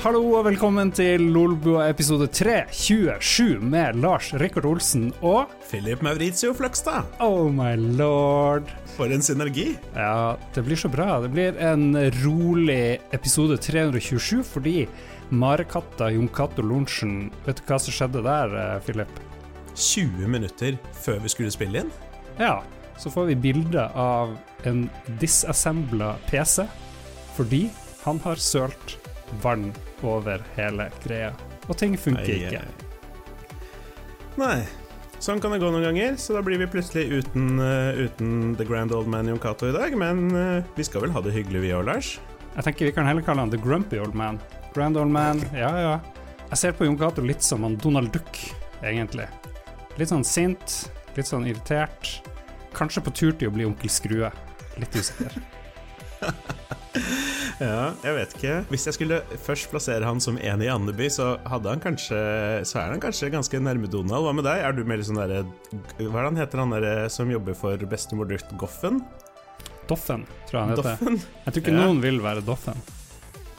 Hallo og velkommen til Lolbua episode 327 med Lars Rikard Olsen og Philip Maurizio Fløgstad. Oh my lord. For en synergi. Ja, det blir så bra. Det blir en rolig episode 327 fordi marekatta Jon Cato Lorentzen Vet du hva som skjedde der, eh, Philip? 20 minutter før vi skulle spille inn. Ja, så får vi bilde av en disassembla PC fordi han har sølt vann over hele greia. Og ting funker Ai, ikke. ai. Nei. Sånn kan det gå noen ganger, så da blir vi plutselig uten, uh, uten The Grand Old Man Jon Cato i dag. Men uh, vi skal vel ha det hyggelig, vi òg, Lars? Jeg tenker vi kan heller kalle han The Grumpy Old Man. Grand Old Man, ja ja. Jeg ser på Jon Cato litt som han Donald Duck, egentlig. Litt sånn sint, litt sånn irritert. Kanskje på tur til å bli onkel Skrue. Litt usikker. Ja, jeg vet ikke. Hvis jeg skulle først plassere han som en i Andeby, så hadde han kanskje Så er han kanskje ganske nærme Donald. Hva med deg? Er du mer sånn derre Hva er det han heter, han derre som jobber for bestemor Dutt? Goffen? Doffen, tror jeg han heter. Doffen? Jeg tror ikke Ja. noen vil være Doffen.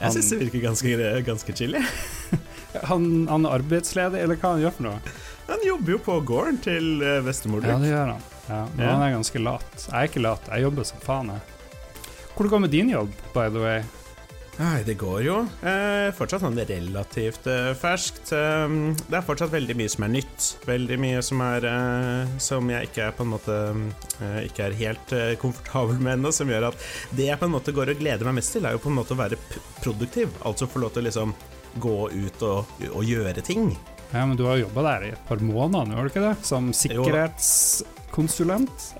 Jeg syns det virker ganske, ganske chill. Han, han er arbeidsledig, eller hva han gjør for noe? Han jobber jo på gården til bestemor bestemor Ja, det gjør han. Ja, men Ja. han er ganske lat. Jeg er ikke lat, jeg jobber som faen, jeg. Hvor det går med din jobb, by the way? Nei, det går jo. Eh, fortsatt sånn relativt eh, ferskt. Eh, det er fortsatt veldig mye som er nytt. Veldig mye som er eh, Som jeg ikke er på en måte eh, Ikke er helt eh, komfortabel med ennå. Som gjør at det jeg på en måte går og gleder meg mest til, er jo på en måte å være produktiv. Altså få lov til å liksom gå ut og, og gjøre ting. Ja, men du har jobba der i et par måneder nå, har du ikke det? Som sikkerhets... Jeg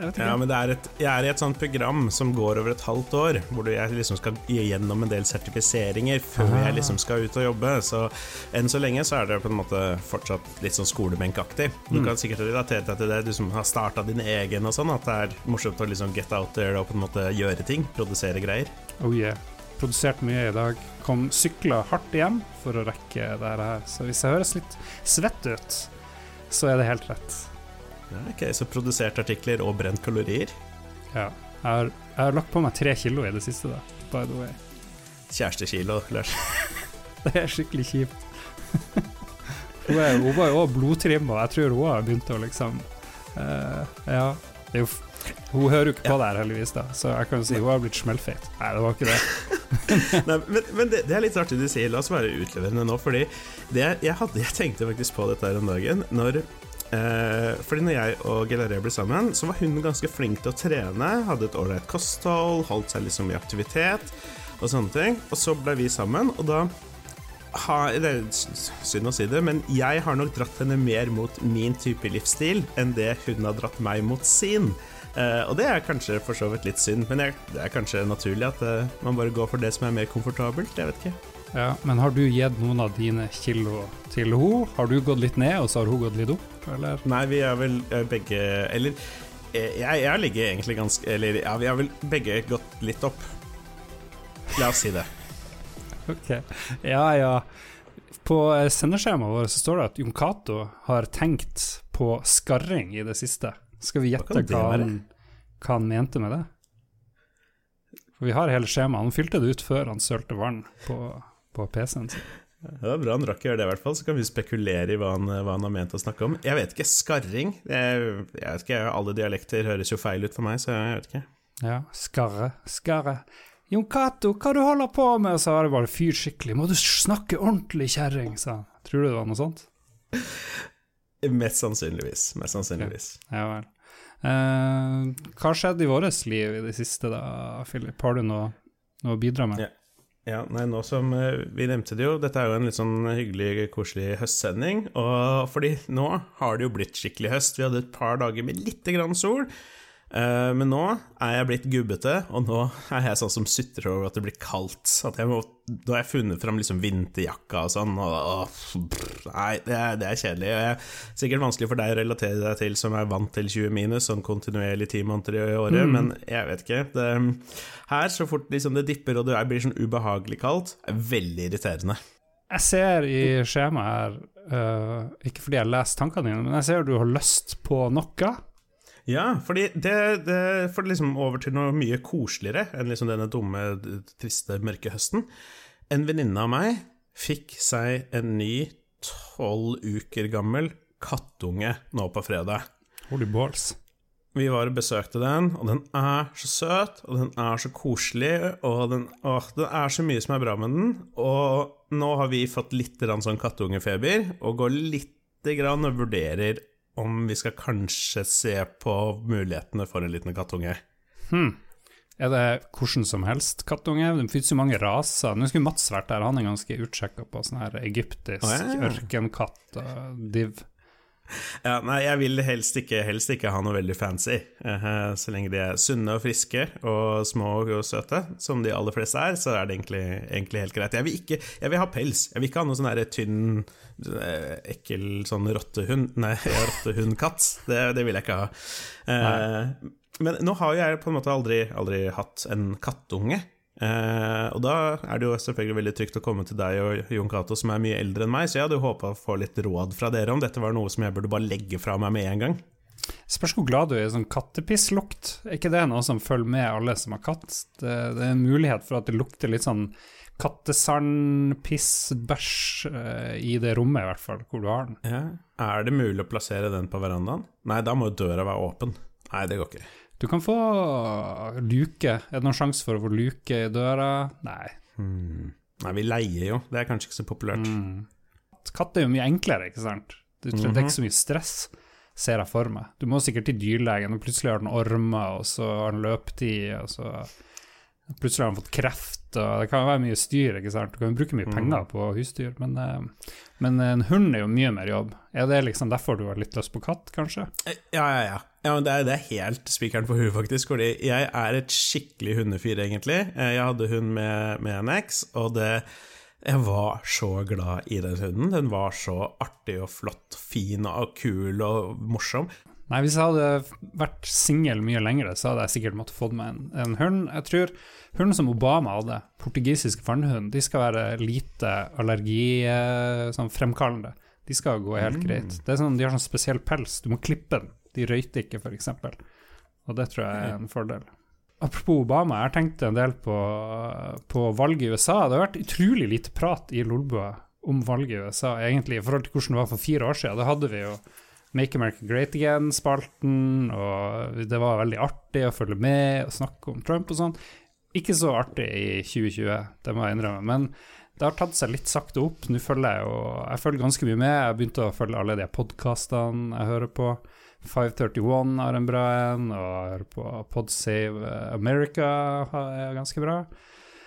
vet ikke. Ja, men det er et, jeg er i et sånt program som går over et halvt år, hvor jeg liksom skal gjennom en del sertifiseringer før Ah. jeg liksom skal ut og jobbe. Så enn så lenge så er det på en måte fortsatt litt sånn skolebenkaktig. Du Mm. kan sikkert relatere deg til det, du som har starta din egen og sånn, at det er morsomt å liksom get out there og på en måte gjøre ting. Produsere greier. Oh yeah. Produsert mye i dag. Kom sykla hardt hjem for å rekke det her. Så hvis jeg høres litt svett ut, så er det helt rett. Ja, ok, Så produsert artikler og brent kalorier. Ja. Jeg har, jeg har lagt på meg tre kilo i det siste, da. By the way. Kjærestekilo, Lars. Det er skikkelig kjipt. hun, er, hun var jo òg blodtrimma, jeg tror hun har begynt å liksom uh, Ja. Det jo, hun hører jo ikke på det her, heldigvis, da, så jeg kan jo si hun har blitt smellfeit. Nei, det var ikke det. Nei, men men det, det er litt artig du sier. La oss være utleverende nå. Fordi det, jeg, hadde, jeg tenkte faktisk på dette her om dagen. Når, eh, fordi når jeg og Gelaria ble sammen, så var hun ganske flink til å trene. Hadde et ålreit kosthold, holdt seg liksom i aktivitet og sånne ting. Og så ble vi sammen, og da har, Det er synd å si det, men jeg har nok dratt henne mer mot min type livsstil enn det hun har dratt meg mot sin. Eh, og det er kanskje for så vidt litt synd, men jeg, det er kanskje naturlig at eh, man bare går for det som er mer komfortabelt. Jeg vet ikke. Ja, Men har du gitt noen av dine kilo til henne? Har du gått litt ned, og så har hun gått litt opp, eller? Nei, vi er vel eh, begge Eller eh, jeg, jeg ligger egentlig ganske Eller ja, vi har vel begge gått litt opp. La oss si det. Ok. Ja, ja. På eh, sendeskjemaet vårt så står det at Jon Cato har tenkt på skarring i det siste. Skal vi gjette kan hva han, hva han mente med det? For vi har hele skjemaet. Han fylte det ut før han sølte vann på, på PC-en sin. Det var bra han rakk å gjøre det, i hvert fall. Så kan vi spekulere i hva han, hva han har ment å snakke om. Jeg vet ikke. Skarring? Jeg, jeg vet ikke, Alle dialekter høres jo feil ut for meg, så jeg vet ikke. Ja, skarre, skarre. Jon Cato, hva du holder på med? Så har det bare fyrt skikkelig. Må du snakke ordentlig, kjerring, sa han. Tror du det var noe sånt? Mest sannsynligvis. Mest sannsynligvis. Ja vel. Eh, hva skjedde i vårt liv i det siste, da, Philip? Har du noe, noe å bidra med? Ja. Ja, nei, nå som eh, vi nevnte det jo, dette er jo en litt sånn hyggelig, koselig høstsending. Og fordi nå har det jo blitt skikkelig høst. Vi hadde et par dager med lite grann sol. Eh, men nå er jeg blitt gubbete, og nå er jeg sånn som sutrer over at det blir kaldt. At jeg må, da har jeg funnet fram liksom vinterjakka og sånn, og, å, brr, Nei, det er, det er kjedelig. Det er sikkert vanskelig for deg å relatere deg til som er vant til 20 minus, sånn kontinuerlig ti måneder i året, Mm. men jeg vet ikke. Det, her, så fort liksom det dipper og det blir sånn ubehagelig kaldt, er veldig irriterende. Jeg ser i skjemaet her, uh, ikke fordi jeg har lest tankene dine, men jeg ser du har lyst på noe. Ja, fordi det, det får liksom over til noe mye koseligere enn liksom denne dumme, triste, mørke høsten. En venninne av meg fikk seg en ny tolv uker gammel kattunge nå på fredag. Holy balls. Vi var og besøkte den, og den er så søt, og den er så koselig, og den, åh, det er så mye som er bra med den. Og nå har vi fått litt sånn kattungefeber, og går litt grann og vurderer om vi skal kanskje se på mulighetene for en liten kattunge. Hmm. Er det hvordan som helst kattunge? Det finnes jo mange raser. Nå skulle Mats vært der, han er ganske utsjekka på sånn her egyptisk oh, ja. ørkenkatt og div. Ja, nei, jeg vil helst ikke, helst ikke ha noe veldig fancy, eh, så lenge de er sunne og friske og små og søte, som de aller fleste er, så er det egentlig, egentlig helt greit. Jeg vil, ikke, jeg vil ha pels, jeg vil ikke ha noe sånn tynn, eh, ekkel sånn rottehund, nei, rottehundkatt, det, det vil jeg ikke ha. Eh, men nå har jeg på en måte aldri, aldri hatt en kattunge. Eh, og da er det jo selvfølgelig veldig trygt å komme til deg og Jon Cato, som er mye eldre enn meg, så jeg hadde jo håpa å få litt råd fra dere om dette var noe som jeg burde bare legge fra meg med en gang. Spørs hvor glad du er i sånn kattepisslukt. Er ikke det noe som følger med alle som har katt? Det, det er en mulighet for at det lukter litt sånn kattesand, piss, bæsj eh, i det rommet, i hvert fall, hvor du har den. Ja. Er det mulig å plassere den på verandaen? Nei, da må jo døra være åpen. Nei, det går ikke. Du kan få luke. Er det noen sjanse for å få luke i døra? Nei. Hmm. Nei, vi leier jo, det er kanskje ikke så populært. Mm. Katt er jo mye enklere, ikke sant? Du trenger Det er ikke så mye stress, ser jeg for meg. Du må sikkert til dyrlegen, og plutselig har den ormer, og så har den løpetid, og så plutselig har den fått kreft, og det kan være mye styr, ikke sant. Du kan bruke mye penger på husdyr, men, eh, men en hund er jo mye mer jobb. Er det liksom derfor du har litt lyst på katt, kanskje? Eh, Ja, ja, ja. ja men det, er, det er helt spikeren på huet, faktisk. Fordi jeg er et skikkelig hundefyr, egentlig. Eh, Jeg hadde hund med, med en eks, og det Jeg var så glad i den hunden. Den var så artig og flott, fin og kul og morsom. Nei, hvis jeg hadde vært singel mye lenger, så hadde jeg sikkert måttet fått meg en, en hund. Jeg tror hunden som Obama hadde, portugisisk fannhund, de skal være lite allergi eh, sånn. De skal gå helt greit. Det er sånn, De har sånn spesiell pels, du må klippe den. De røyter ikke, f.eks. Og det tror jeg er en fordel. Apropos Obama, jeg har tenkt en del på, på valget i USA. Det har vært utrolig lite prat i Lolbua om valget i USA, egentlig, i forhold til hvordan det var for fire år siden. Da hadde vi jo Make America Great Again-spalten, og det var veldig artig å følge med og snakke om Trump og sånn. Ikke så artig i 2020, det må jeg innrømme, men det har tatt seg litt sakte opp. Nå følger jeg jo Jeg følger ganske mye med. Jeg har begynt å følge alle de podkastene jeg hører på. 531 har en bra en, og jeg hører på Podsave America er ganske bra.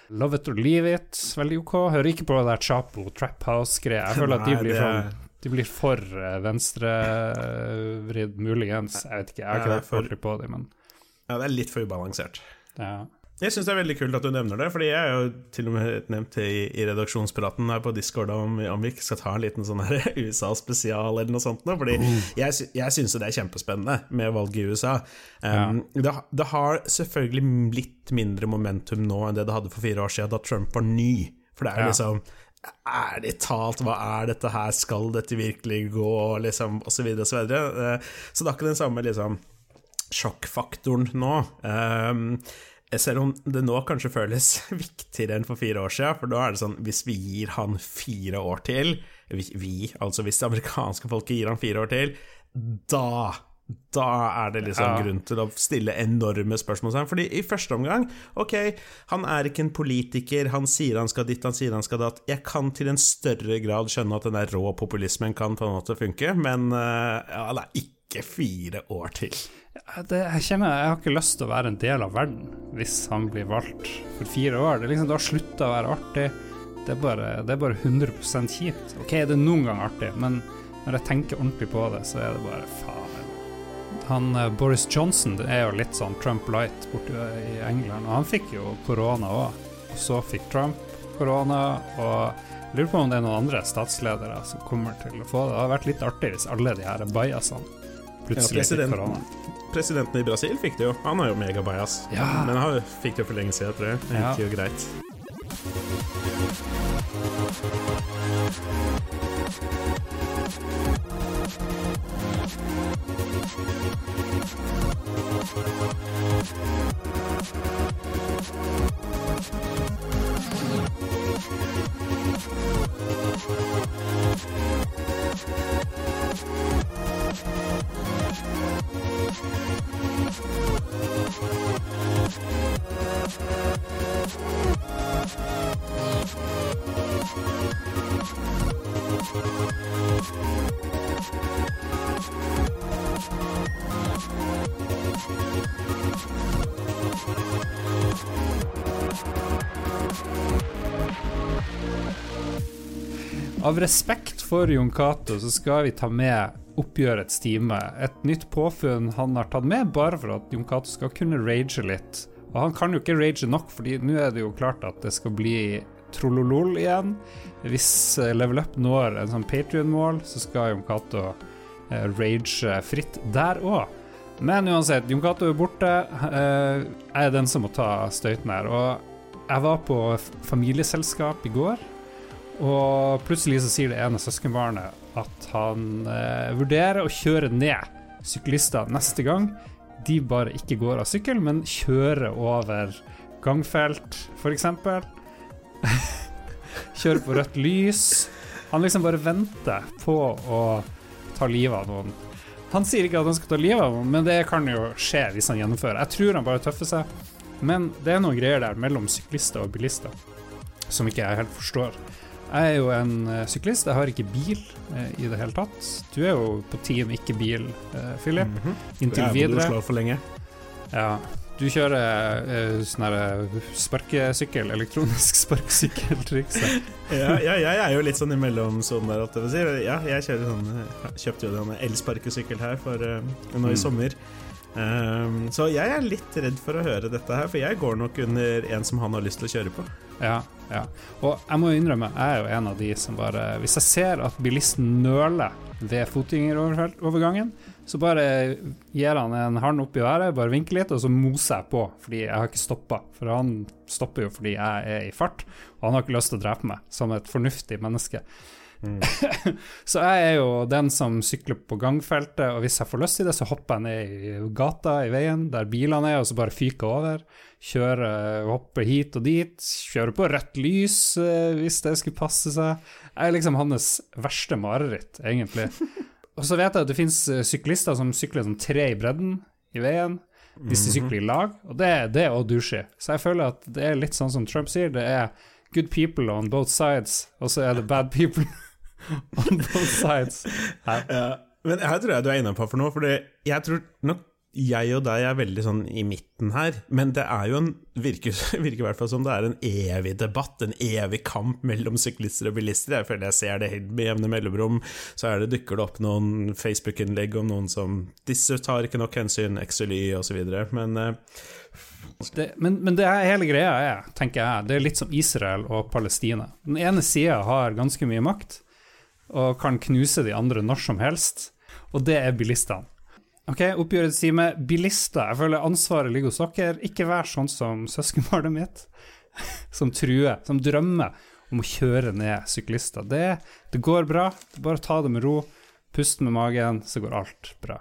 Love it or leave it, veldig ok. Hører ikke på det der Chapo Trap House-greia. Jeg føler at de blir, sånn, de blir for eh, venstrevridd, muligens. Jeg vet ikke, jeg har ikke vært for- på dem, men Ja, det er litt for ubalansert. ja. Jeg syns det er veldig kult at du nevner det, fordi jeg er jo til og med nevnt det i, i redaksjonspraten her på Discord om, om vi ikke skal ta en liten sånn USA-spesial eller noe sånt. nå, Fordi jeg, sy- jeg syns det er kjempespennende med valget i USA. Um, det, det har selvfølgelig litt mindre momentum nå enn det det hadde for fire år siden, da Trump var ny. For det er Ja. liksom Ærlig talt, hva er dette her, skal dette virkelig gå, liksom, videre og så videre. Eh, Så det er ikke den samme liksom sjokkfaktoren nå. Um, selv om det nå kanskje føles viktigere enn for fire år siden, for da er det sånn hvis vi gir han fire år til, vi altså hvis det amerikanske folket gir han fire år til, da da er det liksom Ja. grunn til å stille enorme spørsmål. Fordi i første omgang, ok, han er ikke en politiker, han sier han skal ditt, han sier han skal datt. Jeg kan til en større grad skjønne at den der rå populismen kan på en måte funke, men eh, ja, det er ikke fire år til. det, jeg kjenner jeg har ikke lyst til å være en del av verden hvis han blir valgt for fire år. Det, er liksom, det har slutta å være artig. Det er, bare, det er bare 100 kjipt. Ok, det er noen gang artig, men når jeg tenker ordentlig på det, så er det bare faen. Han eh, Boris Johnson er jo litt sånn Trump light borte i England, og han fikk jo korona òg. Og så fikk Trump korona, og jeg lurer på om det er noen andre statsledere som kommer til å få det. Det hadde vært litt artig hvis alle de her bajasene plutselig fikk korona. Presidenten i Brasil fikk det jo. Han har jo megabias. Ja. Men han fikk det jo for lenge siden, tror jeg. Det Ja. gikk jo greit. Av respekt for Jon Cato så skal vi ta med oppgjørets time. Et nytt påfunn han har tatt med, bare for at Jon Cato skal kunne rage litt. Og han kan jo ikke rage nok, Fordi nå er det jo klart at det skal bli trollolol igjen. Hvis eh, Level Up når en sånn Patrion-mål, så skal Jon Cato eh, rage fritt der òg. Men uansett, Jon Cato er borte. Eh, jeg er den som må ta støyten her. Og jeg var på familieselskap i går. Og plutselig så sier det ene søskenbarnet at han eh, vurderer å kjøre ned syklister neste gang de bare ikke går av sykkel, men kjører over gangfelt, f.eks. kjører på rødt lys. Han liksom bare venter på å ta livet av noen. Han sier ikke at han skal ta livet av noen, men det kan jo skje hvis han gjennomfører. Jeg tror han bare tøffer seg, men det er noen greier der mellom syklister og bilister som ikke jeg helt forstår. Jeg er jo en uh, syklist, jeg har ikke bil eh, i det hele tatt. Du er jo på team ikke bil, eh, Philip. Mm -hmm. Inntil videre. Jeg for lenge. Ja. Du kjører sånn herre sparkesykkel, elektronisk sparkesykkeltriks. ja, ja, jeg er jo litt sånn imellom sånn der, at si. Ja, jeg kjører sånn Kjøpte jo denne elsparkesykkel her for nå i mm. sommer. Um, så jeg er litt redd for å høre dette her, for jeg går nok under en som han har lyst til å kjøre på. Ja, ja. Og jeg må innrømme, jeg er jo en av de som bare Hvis jeg ser at bilisten nøler ved fotgjengerovergangen, så bare gir han en hånd opp i været, bare vinker litt, og så moser jeg på, fordi jeg har ikke stoppa. For han stopper jo fordi jeg er i fart, og han har ikke lyst til å drepe meg, som et fornuftig menneske. Mm. så jeg er jo den som sykler på gangfeltet, og hvis jeg får lyst til det, så hopper jeg ned i gata i veien der bilene er, og så bare fyker over. Kjører, hoppe hit og dit. Kjøre på rødt lys eh, hvis det skulle passe seg. Jeg er liksom hans verste mareritt, egentlig. og så vet jeg at det fins eh, syklister som sykler sånn tre i bredden i veien. Hvis de sykler i lag, og det, det er òg douchey. Så jeg føler at det er litt sånn som Trump sier, det er good people on both sides, og så er det bad people On both sides. Ja, men her tror jeg du er inne på for noe, for jeg tror nok jeg og deg er veldig sånn i midten her, men det er jo en virker, virker i hvert fall som det er en evig debatt, en evig kamp mellom syklister og bilister. Jeg føler jeg ser det helt med jevne mellomrom. Så det, dukker det opp noen Facebook-innlegg om noen som Disse tar ikke nok hensyn, XLY osv. Men uh, det, men, men, det hele greia er, tenker jeg, det er litt som Israel og Palestina. Den ene sida har ganske mye makt, og kan knuse de andre når som helst, og det er bilistene. Ok, Oppgjøret sier med bilister. Jeg føler ansvaret ligger hos dere. Ikke vær sånn som søskenbarnet mitt, som truer, som drømmer om å kjøre ned syklister. Det, det går bra. Bare ta det med ro. Pust med magen, så går alt bra.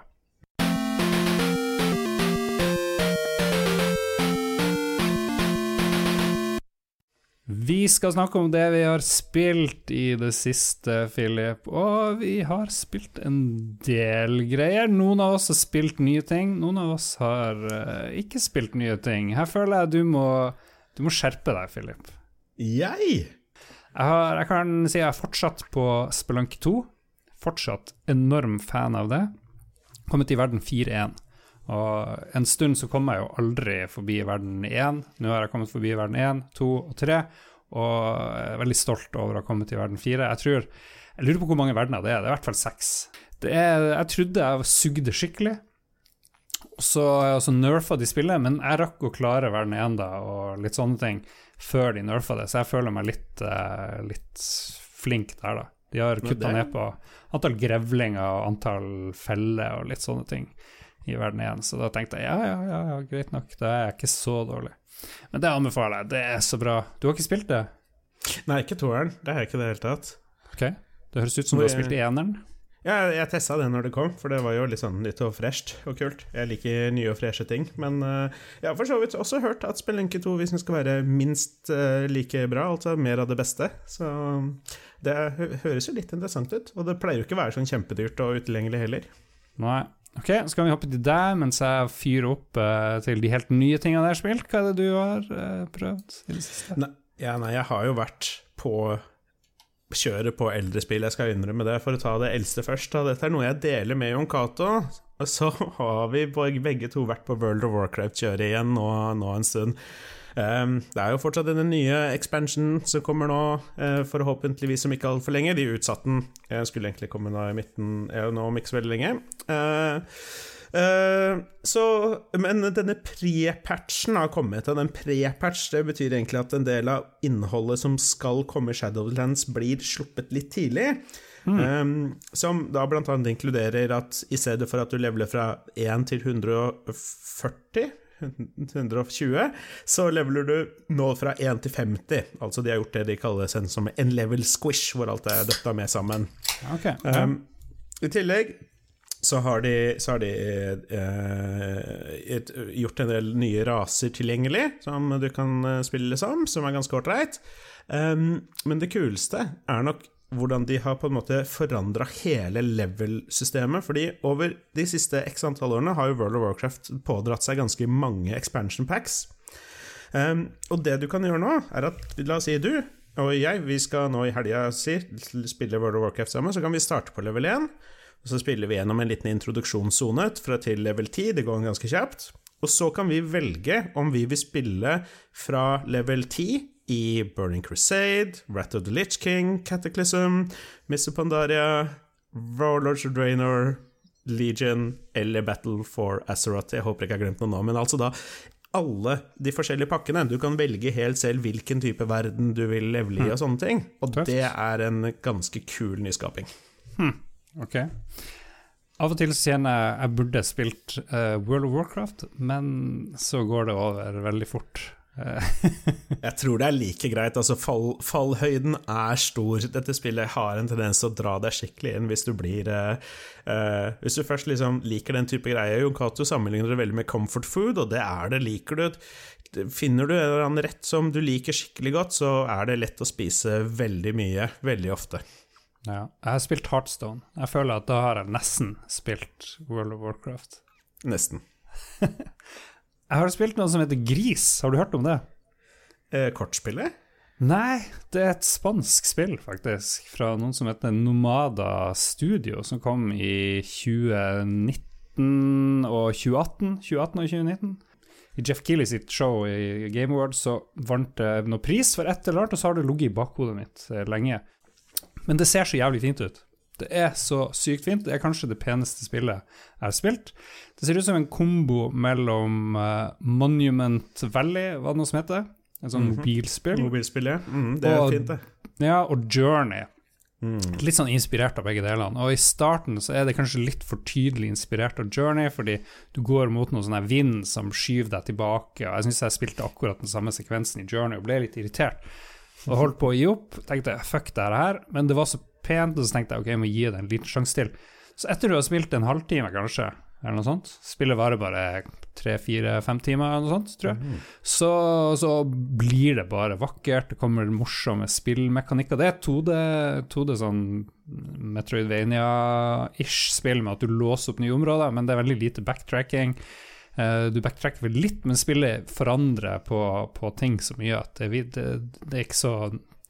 Vi skal snakke om det vi har spilt i det siste, Philip. Og vi har spilt en del greier. Noen av oss har spilt nye ting, noen av oss har uh, ikke spilt nye ting. Her føler jeg du må, du må skjerpe deg, Philip. Jeg? Jeg, har, jeg kan si jeg er fortsatt på Spelunk 2. Fortsatt enorm fan av det. Kommet i verden 4-1. Og en stund så kom jeg jo aldri forbi verden 1. Nå har jeg kommet forbi verden 1, 2 og 3, og jeg er veldig stolt over å ha kommet til verden 4. Jeg tror Jeg lurer på hvor mange verdener det er. Det er i hvert fall seks. jeg trodde jeg sugde skikkelig, så, jeg så nerfa de spillet, men jeg rakk å klare verden 1 da, og litt sånne ting før de nerfa det, så jeg føler meg litt, uh, litt flink der, da. De har kutta ned på antall grevlinger og antall feller og litt sånne ting i verden igjen. Så da tenkte jeg ja, ja, ja, ja greit nok, da er jeg ikke så dårlig. Men det anbefaler jeg, det er så bra. Du har ikke spilt det? Nei, ikke toeren. Det har jeg ikke i det hele tatt. Ok, Det høres ut som du har spilt i eneren? Ja, jeg testa det når det kom, for det var jo litt sånn nytt og fresht og kult. Jeg liker nye og freshe ting, men uh, jeg har for så vidt også hørt at Spellenke 2 hvis den skal være minst uh, like bra, altså mer av det beste. Så det høres jo litt interessant ut, og det pleier jo ikke å være sånn kjempedyrt og utilgjengelig heller. Nei, Ok, Så kan vi hoppe til deg mens jeg fyrer opp uh, til de helt nye tingene jeg har spilt. Hva er det du har uh, prøvd i det siste? Nei, ja, nei, jeg har jo vært på kjøret på eldre spill, jeg skal innrømme det. For å ta det eldste først, da. Dette er noe jeg deler med Jon Cato. Så har vi begge to vært på World of Warcraft-kjøret igjen nå, nå, en stund. Um, det er jo fortsatt denne nye expansionen som kommer nå, uh, forhåpentligvis om ikke altfor lenge. De utsatte den. Jeg skulle egentlig komme nå i midten, nå om ikke så veldig lenge. Uh, Uh, så, men denne pre-patchen har kommet, og den pre-patch det betyr egentlig at en del av innholdet som skal komme i Shadowlands, blir sluppet litt tidlig. Mm. Som da blant annet inkluderer at i stedet for at du leveler fra 1 til 140 120, så leveler du nå fra 1 til 50. Altså de har gjort det de kaller som en level squish, hvor alt er døtta med sammen. Okay, okay. um, I tillegg så har de, så har de uh, et, gjort en del nye raser tilgjengelig, som du kan eh, spille som, som er ganske ålreit. Um, men det kuleste er nok hvordan de har på en måte forandra hele level-systemet. Fordi over de siste x antall årene har jo World of Warcraft pådratt seg ganske mange expansion packs. Um, og det du kan gjøre nå, er at la oss si du og jeg, vi skal nå i helga si, spille World of Warcraft sammen, så kan vi starte på level 1. Og Så spiller vi gjennom en liten introduksjonssone fra til level 10, det går ganske kjapt. Og så kan vi velge om vi vil spille fra level 10 i Burning Crusade, Rat of the Litch King, Cataclysm, Mr. Pandaria, Warlords of Draenor, Legion eller Battle for Azeroth. Jeg håper ikke jeg har glemt noe nå, men altså da alle de forskjellige pakkene. Du kan velge helt selv hvilken type verden du vil levele i, og sånne ting. Og det er en ganske kul nyskaping. Hmm. Ok. Av og til kjenner jeg jeg burde spilt uh, World of Warcraft, men så går det over veldig fort. jeg tror det er like greit. Altså fall, fallhøyden er stor. Dette spillet har en tendens til å dra deg skikkelig inn hvis du blir uh, uh, Hvis du først liksom liker den type greier Jon Cato sammenligner det veldig med comfort food, og det er det. Liker du Finner du en eller annen rett som du liker skikkelig godt, så er det lett å spise veldig mye, veldig ofte. Ja. Jeg har spilt Heartstone. Jeg føler at da har jeg nesten spilt World of Warcraft. Nesten. jeg har spilt noe som heter Gris. Har du hørt om det? Eh, kortspillet? Nei, det er et spansk spill, faktisk. Fra noen som heter Nomada Studio, som kom i 2019 og 2018. 2018 og 2019. I Jeff Keeley sitt show i Game Awards så vant det noe pris for et eller annet, og så har det ligget i bakhodet mitt eh, lenge. Men det ser så jævlig fint ut. Det er så sykt fint. Det er kanskje det peneste spillet jeg har spilt. Det ser ut som en kombo mellom uh, Monument Valley, hva det nå som heter? En sånn mm -hmm. mobilspill. Mobilspill, ja. Mm, det er og, fint, det. Ja, og Journey. Mm. Litt sånn inspirert av begge delene. Og i starten så er det kanskje litt for tydelig inspirert av Journey, fordi du går mot noe sånn vind som skyver deg tilbake. Og jeg syns jeg spilte akkurat den samme sekvensen i Journey og ble litt irritert og holdt på å gi opp. Tenkte fuck det her, men det var så pent, og så tenkte jeg ok, jeg må gi det en liten sjanse til. Så etter du har spilt en halvtime, kanskje, eller noe sånt, spillet varer bare tre, fire, fem timer, eller noe sånt, tror jeg, mm. så, så, blir det bare vakkert. Det kommer morsomme spillmekanikker. Det er 2D, 2D sånn Metroidvania-ish spill med at du låser opp nye områder, men det er veldig lite backtracking. Uh, du backtracker vel litt, men spillet forandrer på, på ting så mye at det, det, det, er ikke så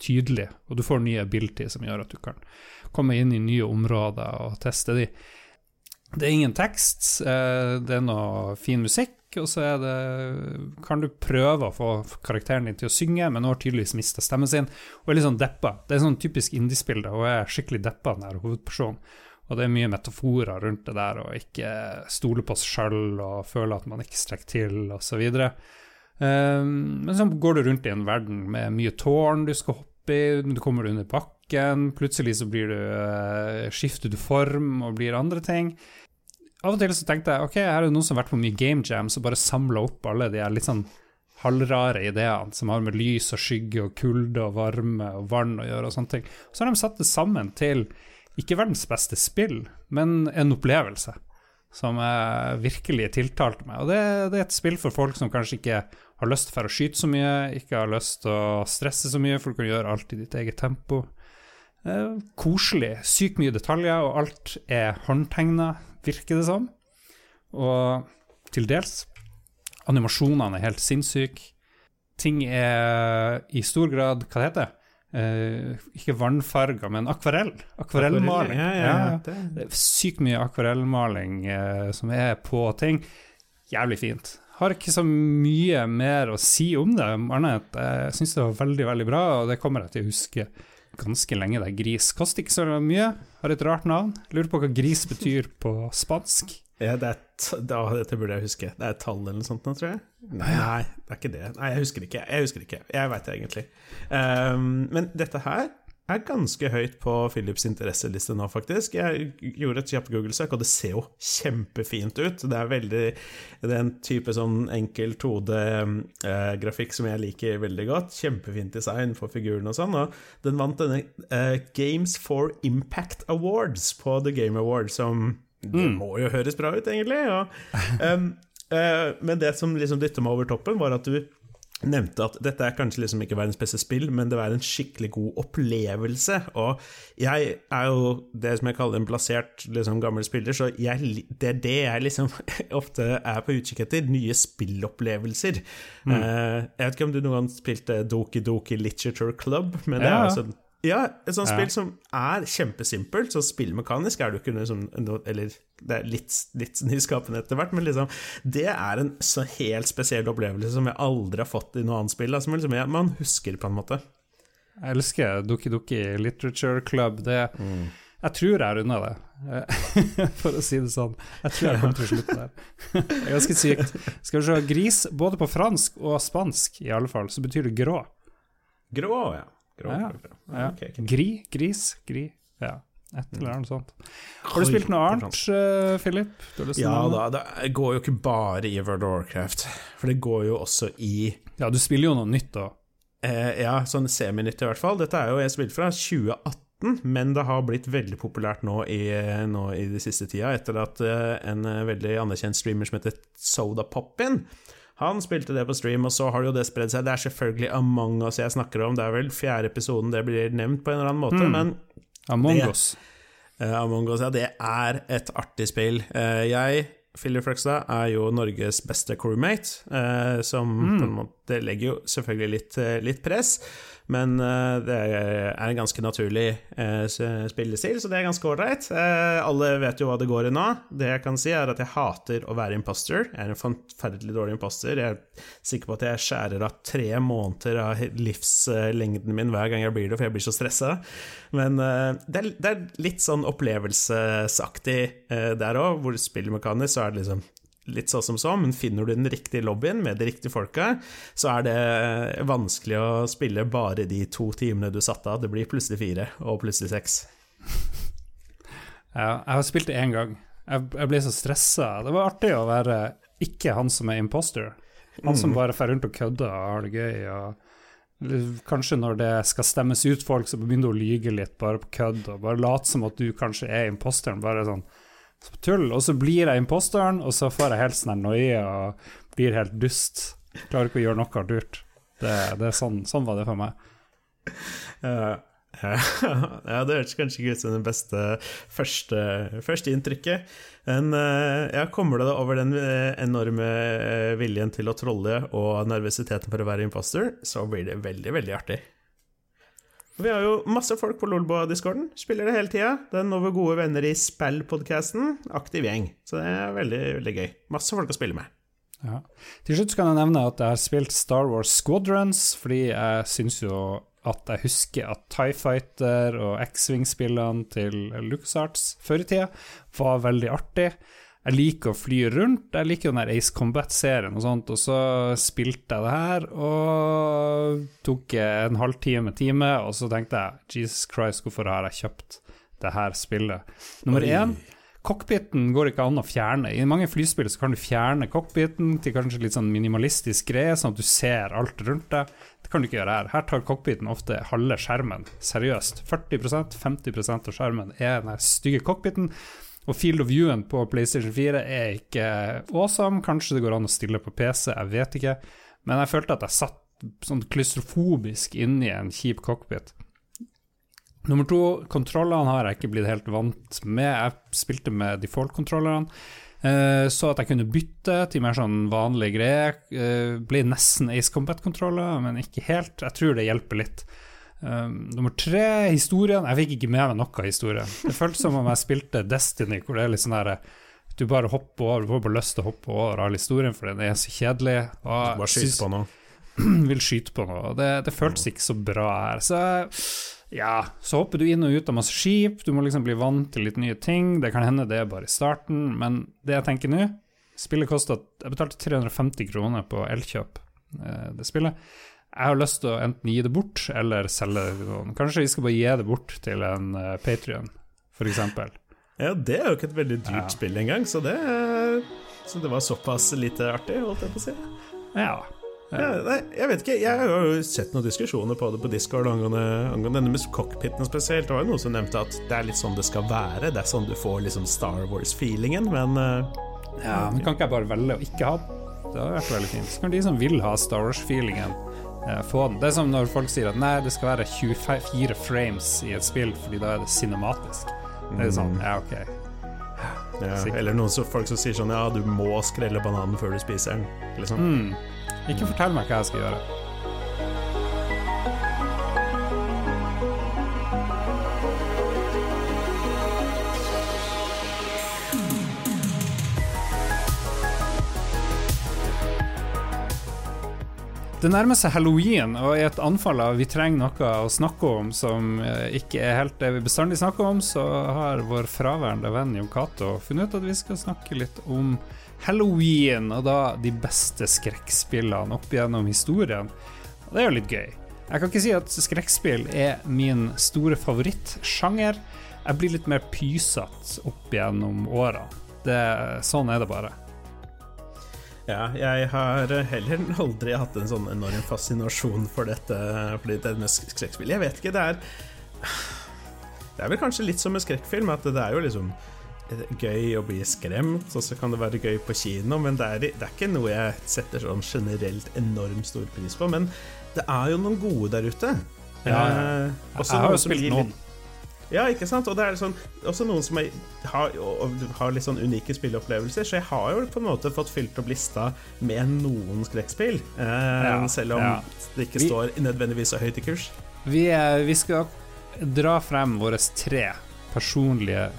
tydelig. Og du får nye ability som gjør at du kan komme inn i nye områder og teste de. Det er ingen tekst, uh, det er noe fin musikk, og så er det kan du prøve å få karakteren din til å synge, men nå har tydeligvis mista stemmen sin og er litt sånn deppa. Det er sånn typisk indiespill, da, og er skikkelig deppa, den her hovedpersonen. Og det er mye metaforer rundt det der, og ikke stole på seg sjøl og føle at man ikke strekker til, osv. Um, men så går du rundt i en verden med mye tårn du skal hoppe i, du kommer under bakken, plutselig så blir du, uh, skifter du form og blir andre ting. Av og til så tenkte jeg ok, her er det noen som har vært på mye game jams og bare samla opp alle de litt sånn halvrare ideene som har med lys og skygge og kulde og varme og vann å gjøre og sånne ting. Så har de satt det sammen til ikke verdens beste spill, men en opplevelse som virkelig tiltalte meg. Og det, det, er et spill for folk som kanskje ikke har lyst til å skyte så mye, ikke har lyst til å stresse så mye, for du kan gjøre alt i ditt eget tempo. Eh, koselig. Sykt mye detaljer, og alt er håndtegna, virker det som. Og til dels. Animasjonene er helt sinnssyke. Ting er i stor grad Hva det heter det? Eh, Ikke vannfarger, men akvarell. Akvarellmaling. Ja, ja, ja. Det, er sykt mye akvarellmaling uh, som er på ting. Jævlig fint. Har ikke så mye mer å si om det, annet jeg syns det var veldig, veldig bra, og det kommer jeg til å huske ganske lenge. Det er gris. Koster ikke så mye, har et rart navn. Lurer på hva gris betyr på spansk. Ja, det da, dette burde jeg huske. Det er et tall eller noe sånt nå, tror jeg. Nei, det er ikke det. Nei, jeg husker ikke. Jeg husker ikke. Jeg veit det egentlig. Um, men dette her er ganske høyt på Philips interesseliste nå, faktisk. Jeg gjorde et kjapt Google-søk, og det ser jo kjempefint ut. Det er veldig det er en type sånn enkel 2D-grafikk som jeg liker veldig godt. Kjempefint design for figuren og sånn. Og den vant denne uh, Games for Impact Awards på The Game Award, som det må jo høres bra ut, egentlig. Ja. um, uh, men det som liksom dytta meg over toppen, var at du nevnte at dette er kanskje liksom ikke verdens beste spill, men det var en skikkelig god opplevelse. Og jeg er jo det som jeg kaller en plassert liksom, gammel spiller, så jeg, det er det jeg liksom ofte er på utkikk etter. Nye spillopplevelser. Eh, jeg vet ikke om du noen gang spilte Doki Doki Literature Club, men det Ja. er altså ja, et sånt Ja. spill som er kjempesimpelt, så spillmekanisk er det jo ikke noe som Eller det er litt, litt nyskapende etter hvert, men liksom Det er en så helt spesiell opplevelse som jeg aldri har fått i noe annet spill. da, Som liksom jeg, man husker, på en måte. Jeg elsker Doki Doki Literature Club. Det, Jeg tror jeg er runda det, for å si det sånn. Jeg tror jeg kommer til å slutte der. Det er ganske sykt. Skal vi se, gris, både på fransk og spansk i alle fall, så betyr det grå. Grå, ja. Grå, Ja, grå, grå. Ja. Ok, ok. Gri, gris, gri. Ja, et eller annet sånt. Har du spilt noe annet, eh, Philip? Ja da, det går jo ikke bare i World of Warcraft, for det går jo også i Ja, du spiller jo noe nytt da. eh, Ja, sånn seminytt i hvert fall. Dette er jo jeg spilte fra 2018, men det har blitt veldig populært nå i, nå i de siste tida, etter at eh, en eh, veldig anerkjent streamer som heter Soda Poppin han spilte det på stream, og så har det jo det spredd seg. Det er selvfølgelig Among us jeg snakker om, det er vel fjerde episoden det blir nevnt på en eller annen måte, Mm. men Among Det- us. Uh, Among us, ja, det er et artig spill. Uh, jeg, Philip Fløgstad, er jo Norges beste crewmate, eh, som Mm. på en måte legger jo selvfølgelig litt, litt press, men eh, det er en ganske naturlig eh, spillestil, så det er ganske ålreit. Eh, alle vet jo hva det går i nå. Det jeg kan si, er at jeg hater å være imposter. Jeg er en forferdelig dårlig imposter. Jeg er sikker på at jeg skjærer av tre måneder av livslengden min hver gang jeg blir det, for jeg blir så stressa. Men det, er, litt sånn opplevelsesaktig der òg, hvor spillmekanisk så er det liksom litt sånn som så, men finner du den riktige lobbyen med de riktige folka, så er det vanskelig å spille bare de to timene du satte av. Det blir plutselig fire, og plutselig seks. Ja, jeg har spilt det én gang. Jeg, jeg ble så stressa. Det var artig å være ikke han som er imposter. Han som bare fer rundt og kødder og har det gøy. Og kanskje når det skal stemmes ut folk, så begynner du å lyge litt bare på kødd, og bare late som at du kanskje er imposteren. Bare sånn tull. Og så blir jeg imposteren, og så får jeg helt sånn noie og blir helt dust. Klarer ikke å gjøre noe lurt. Det, det er sånn, sånn var det for meg. Ja, ja, det hørtes kanskje ikke ut som det beste første, første inntrykket. Men eh, ja, kommer det over den eh, enorme eh, viljen til å trolle og nervøsiteten for å være imposter, så blir det veldig, veldig artig. Vi har jo masse folk på Lolboa-discorden. Spiller det hele tida. Den over gode venner i Spell-podkasten. Aktiv gjeng. Så det er veldig, veldig gøy. Masse folk å spille med. Ja. Til slutt kan jeg nevne at jeg har spilt Star Wars Squadrons, fordi jeg syns jo at jeg husker at Tie Fighter og X-Wing-spillene til LucasArts før i tida var veldig artig. Jeg liker å fly rundt, jeg liker den der Ace Combat-serien og sånt, og så spilte jeg det her, og tok en halvtime, time, og så tenkte jeg Jesus Christ, hvorfor har jeg kjøpt det her spillet? Nummer Oi. én Cockpiten går ikke an å fjerne. I mange flyspill så kan du fjerne cockpiten til kanskje litt sånn minimalistisk greie, sånn at du ser alt rundt deg. Det kan du ikke gjøre her. Her tar cockpiten ofte halve skjermen. Seriøst. 40% 50% av skjermen er den stygge cockpiten. Og field of viewen på PlayStation 4 er ikke awesome. Kanskje det går an å stille på PC, jeg vet ikke. Men jeg følte at jeg satt sånn klystrofobisk inni en kjip cockpit. Nummer to, kontrollene har jeg ikke blitt helt vant med. Jeg spilte med default-kontrollerne. Eh, så at jeg kunne bytte til mer sånn vanlige greier. Eh, ble nesten Ace Combat-kontroller, men ikke helt. Jeg tror det hjelper litt. Um, nummer tre, historien. Jeg fikk ikke med meg noe av historien. Det føltes som om jeg spilte Destiny, hvor det er litt sånn der du bare hopper over, du får bare lyst til å hoppe over all historien, for den er så kjedelig. Og Bare skyter på noe. vil skyte på noe. Det, det føltes ikke så bra her. Så ja, så hopper du inn og ut av masse skip, du må liksom bli vant til litt nye ting. Det kan hende det er bare i starten, men det jeg tenker nå Spillet kosta Jeg betalte 350 kroner på Elkjøp, eh, det spillet. Jeg har lyst til å enten gi det bort eller selge det til noen. Kanskje vi skal bare gi det bort til en uh, Patrion, f.eks. Ja, det er jo ikke et veldig dyrt Ja. spill engang, så det Så det var såpass lite artig, holdt jeg på å si. Ja. Ja, nei, jeg vet ikke, jeg har jo sett noen diskusjoner på det på Discord angående, angående denne cockpiten spesielt. Det var jo noen som nevnte at det er litt sånn det skal være. Det er sånn du får liksom Star Wars-feelingen, men eh, ja, men kan ikke jeg bare velge å ikke ha den? Det hadde vært veldig fint. Så kan de som vil ha Star Wars-feelingen, eh, få den. Det er som når folk sier at nei, det skal være 24 frames i et spill, fordi da er det cinematisk. Det er sånn, ja, ok. ja. Eller noen som, folk som sier sånn Ja, du må skrelle bananen før du spiser den. Liksom. Mm. Ikke fortell meg hva jeg skal gjøre. Det nærmer seg halloween, og i et anfall av vi trenger noe å snakke om som eh, ikke er helt det vi bestandig snakker om, så har vår fraværende venn Jon Cato funnet ut at vi skal snakke litt om halloween, og da de beste skrekkspillene opp gjennom historien. Og det er jo litt gøy. Jeg kan ikke si at skrekkspill er min store favorittsjanger. Jeg blir litt mer pysete opp gjennom årene. Sånn er det bare. Ja, jeg har heller aldri hatt en sånn enorm fascinasjon for dette For med skrekkspill. Jeg vet ikke, det er Det er vel kanskje litt som en skrekkfilm, at det er jo liksom gøy å bli skremt, og så kan det være gøy på kino, men det er, det er ikke noe jeg setter sånn generelt enormt stor pris på. Men det er jo noen gode der ute. Ja, ja. Eh, også Jeg har jo spilt noen. Ja, ikke sant? Og det er sånn, også noen som er, har, har litt sånn unike spilleopplevelser, så jeg har jo på en måte fått fylt opp lista med noen skrekkspill. Eh, Ja, selv om ja. det ikke Vi- står nødvendigvis så høyt i kurs. Vi, eh, vi skal dra frem våre tre personlige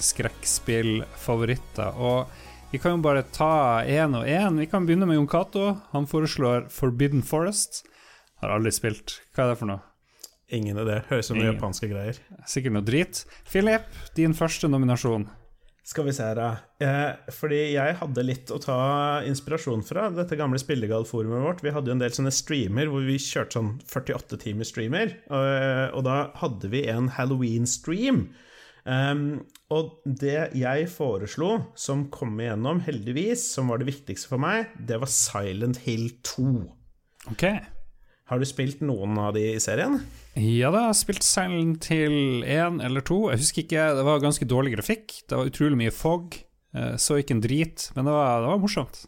skrekkspillfavoritter. Og vi kan jo bare ta én og én. Vi kan begynne med Jon Cato. Han foreslår Forbidden Forest. Har aldri spilt. Hva er det for noe? Ingen idé. Høres ut som Ingen. japanske greier. Sikkert noe drit. Philip, din første nominasjon. Skal vi se her, da. Eh, fordi jeg hadde litt å ta inspirasjon fra dette gamle spillegallforumet vårt. Vi hadde jo en del sånne streamer hvor vi kjørte sånn 48 timer streamer. Og, og da hadde vi en Halloween-stream. Um, og det jeg foreslo, som kom igjennom, heldigvis, som var det viktigste for meg, det var Silent Hill 2. Ok. Har du spilt noen av de i serien? Ja da, jeg har spilt Silent Hill 1 eller 2. Jeg husker ikke, det var ganske dårlig grafikk. Det var utrolig mye fog. Eh, Så ikke en drit, men det var, det var morsomt.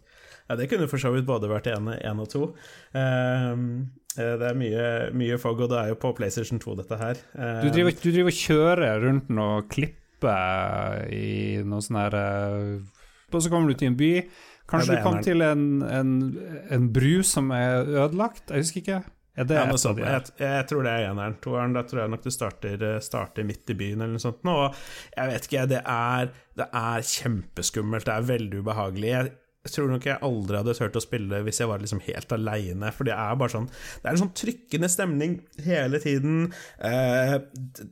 Ja, det kunne for så vidt både vært én og to. Ehm, eh, det er mye, mye fog, og det er jo på PlayStation 2, dette her. Ehm, Du driver, du driver og kjører rundt noe klippe i noe sånn her eh, Og så kommer du til en by. Kanskje Ja, du kom til en, en, en bru som er ødelagt? Jeg husker ikke. Det ja, de her? Jeg, jeg tror det er eneren. Toeren, da tror jeg nok du starter, eh, starter midt i byen eller noe sånt. Og jeg vet ikke, det er, det er kjempeskummelt, det er veldig ubehagelig. Jeg, jeg tror nok jeg aldri hadde turt å spille hvis jeg var liksom helt aleine, for det er bare sånn Det er en sånn trykkende stemning hele tiden. Eh, d-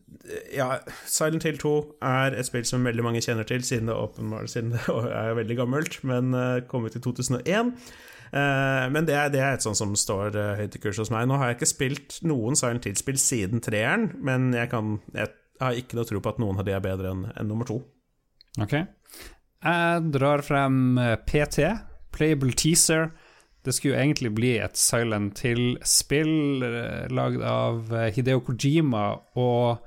ja, Silent Hill 2 er et spill som veldig mange kjenner til, siden det åpenbart siden det er veldig gammelt, men uh, kom ut i 2001. Uh, men det er, det er et sånt som står uh, høyt i kurs hos meg. Nå har jeg ikke spilt noen Silent Hill-spill siden treeren, men jeg, kan, jeg har ikke noe tro på at noen av de er bedre enn enn nummer to. Ok. Jeg drar frem eh, PT, Playable Teaser. Det skulle jo egentlig bli et Silent Hill-spill eh, lagd av eh, Hideo Kojima og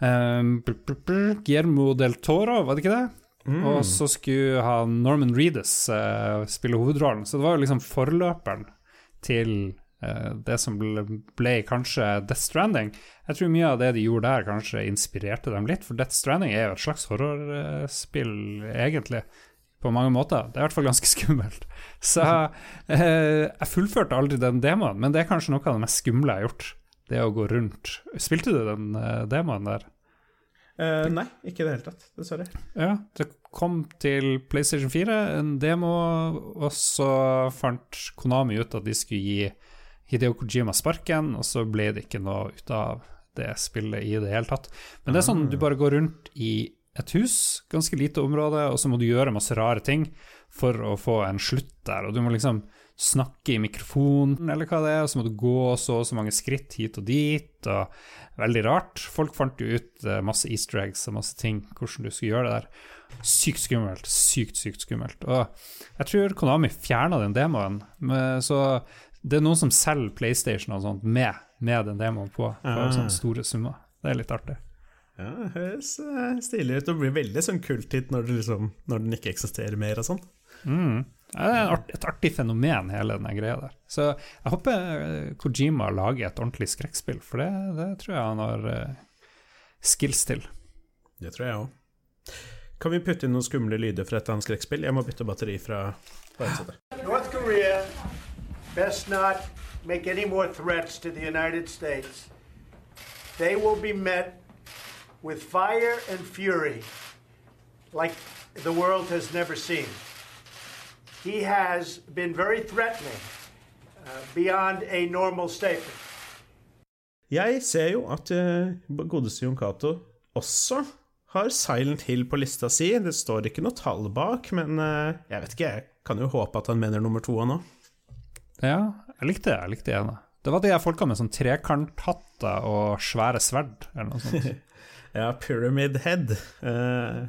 um, Guillermo del Toro, var det ikke det? Og så skulle han Norman Reedus uh, spille hovedrollen. Så det var jo liksom forløperen til det som ble, ble kanskje Death Stranding. Jeg tror mye av det de gjorde der, kanskje inspirerte dem litt, for Death Stranding er jo et slags horrorspill, egentlig. På mange måter. Det er i hvert fall ganske skummelt. Så eh, jeg fullførte aldri den demoen, men det er kanskje noe av det mest skumle jeg har gjort. det å gå rundt. Spilte du den eh, demoen der? Uh, nei, ikke i det hele tatt. Dessverre. Ja, det kom til PlayStation 4, en demo, og så fant Konami ut at de skulle gi Hideo Kojima sparken, og så ble det ikke noe ut av det spillet i det hele tatt. Men det er sånn du bare går rundt i et hus, ganske lite område, og så må du gjøre masse rare ting for å få en slutt der, og du må liksom snakke i mikrofonen, eller hva det er, og så må du gå så og så mange skritt hit og dit, og veldig rart. Folk fant jo ut uh, masse easter eggs og masse ting, hvordan du skulle gjøre det der. Sykt skummelt, sykt, sykt skummelt. Og jeg tror Konami fjerna den demoen, så det er noen som selger PlayStation og sånt med, med den demoen på, for ah. sånne store summer. Det er litt artig. Ja, det høres uh, stilig ut. Det blir veldig sånn kulthit når, liksom, når den ikke eksisterer mer og sånn. Mm. Det er et artig fenomen, hele den greia der. Så jeg håper eh, Kojima lager et ordentlig skrekkspill, for det, det tror jeg han har uh, skills til. Det tror jeg òg. Kan vi putte inn noen skumle lyder fra et annet skrekkspill? Jeg må bytte batteri fra headsetet. North Korea best not make any more threats to the United States. They will be met with fire and fury like the world has never seen. he has been very threatening uh, beyond a normal statement. Jeg ser jo at uh, godeste Jon Cato også har Silent Hill på lista si. Det står ikke noe tall bak, men uh, jeg vet ikke, jeg kan jo håpe at han mener nummer to nå. Ja, jeg likte det. Jeg likte det ene. Det var de folka med sånn trekanthatter og svære sverd, eller noe sånt. ja, Pyramid Head. Uh,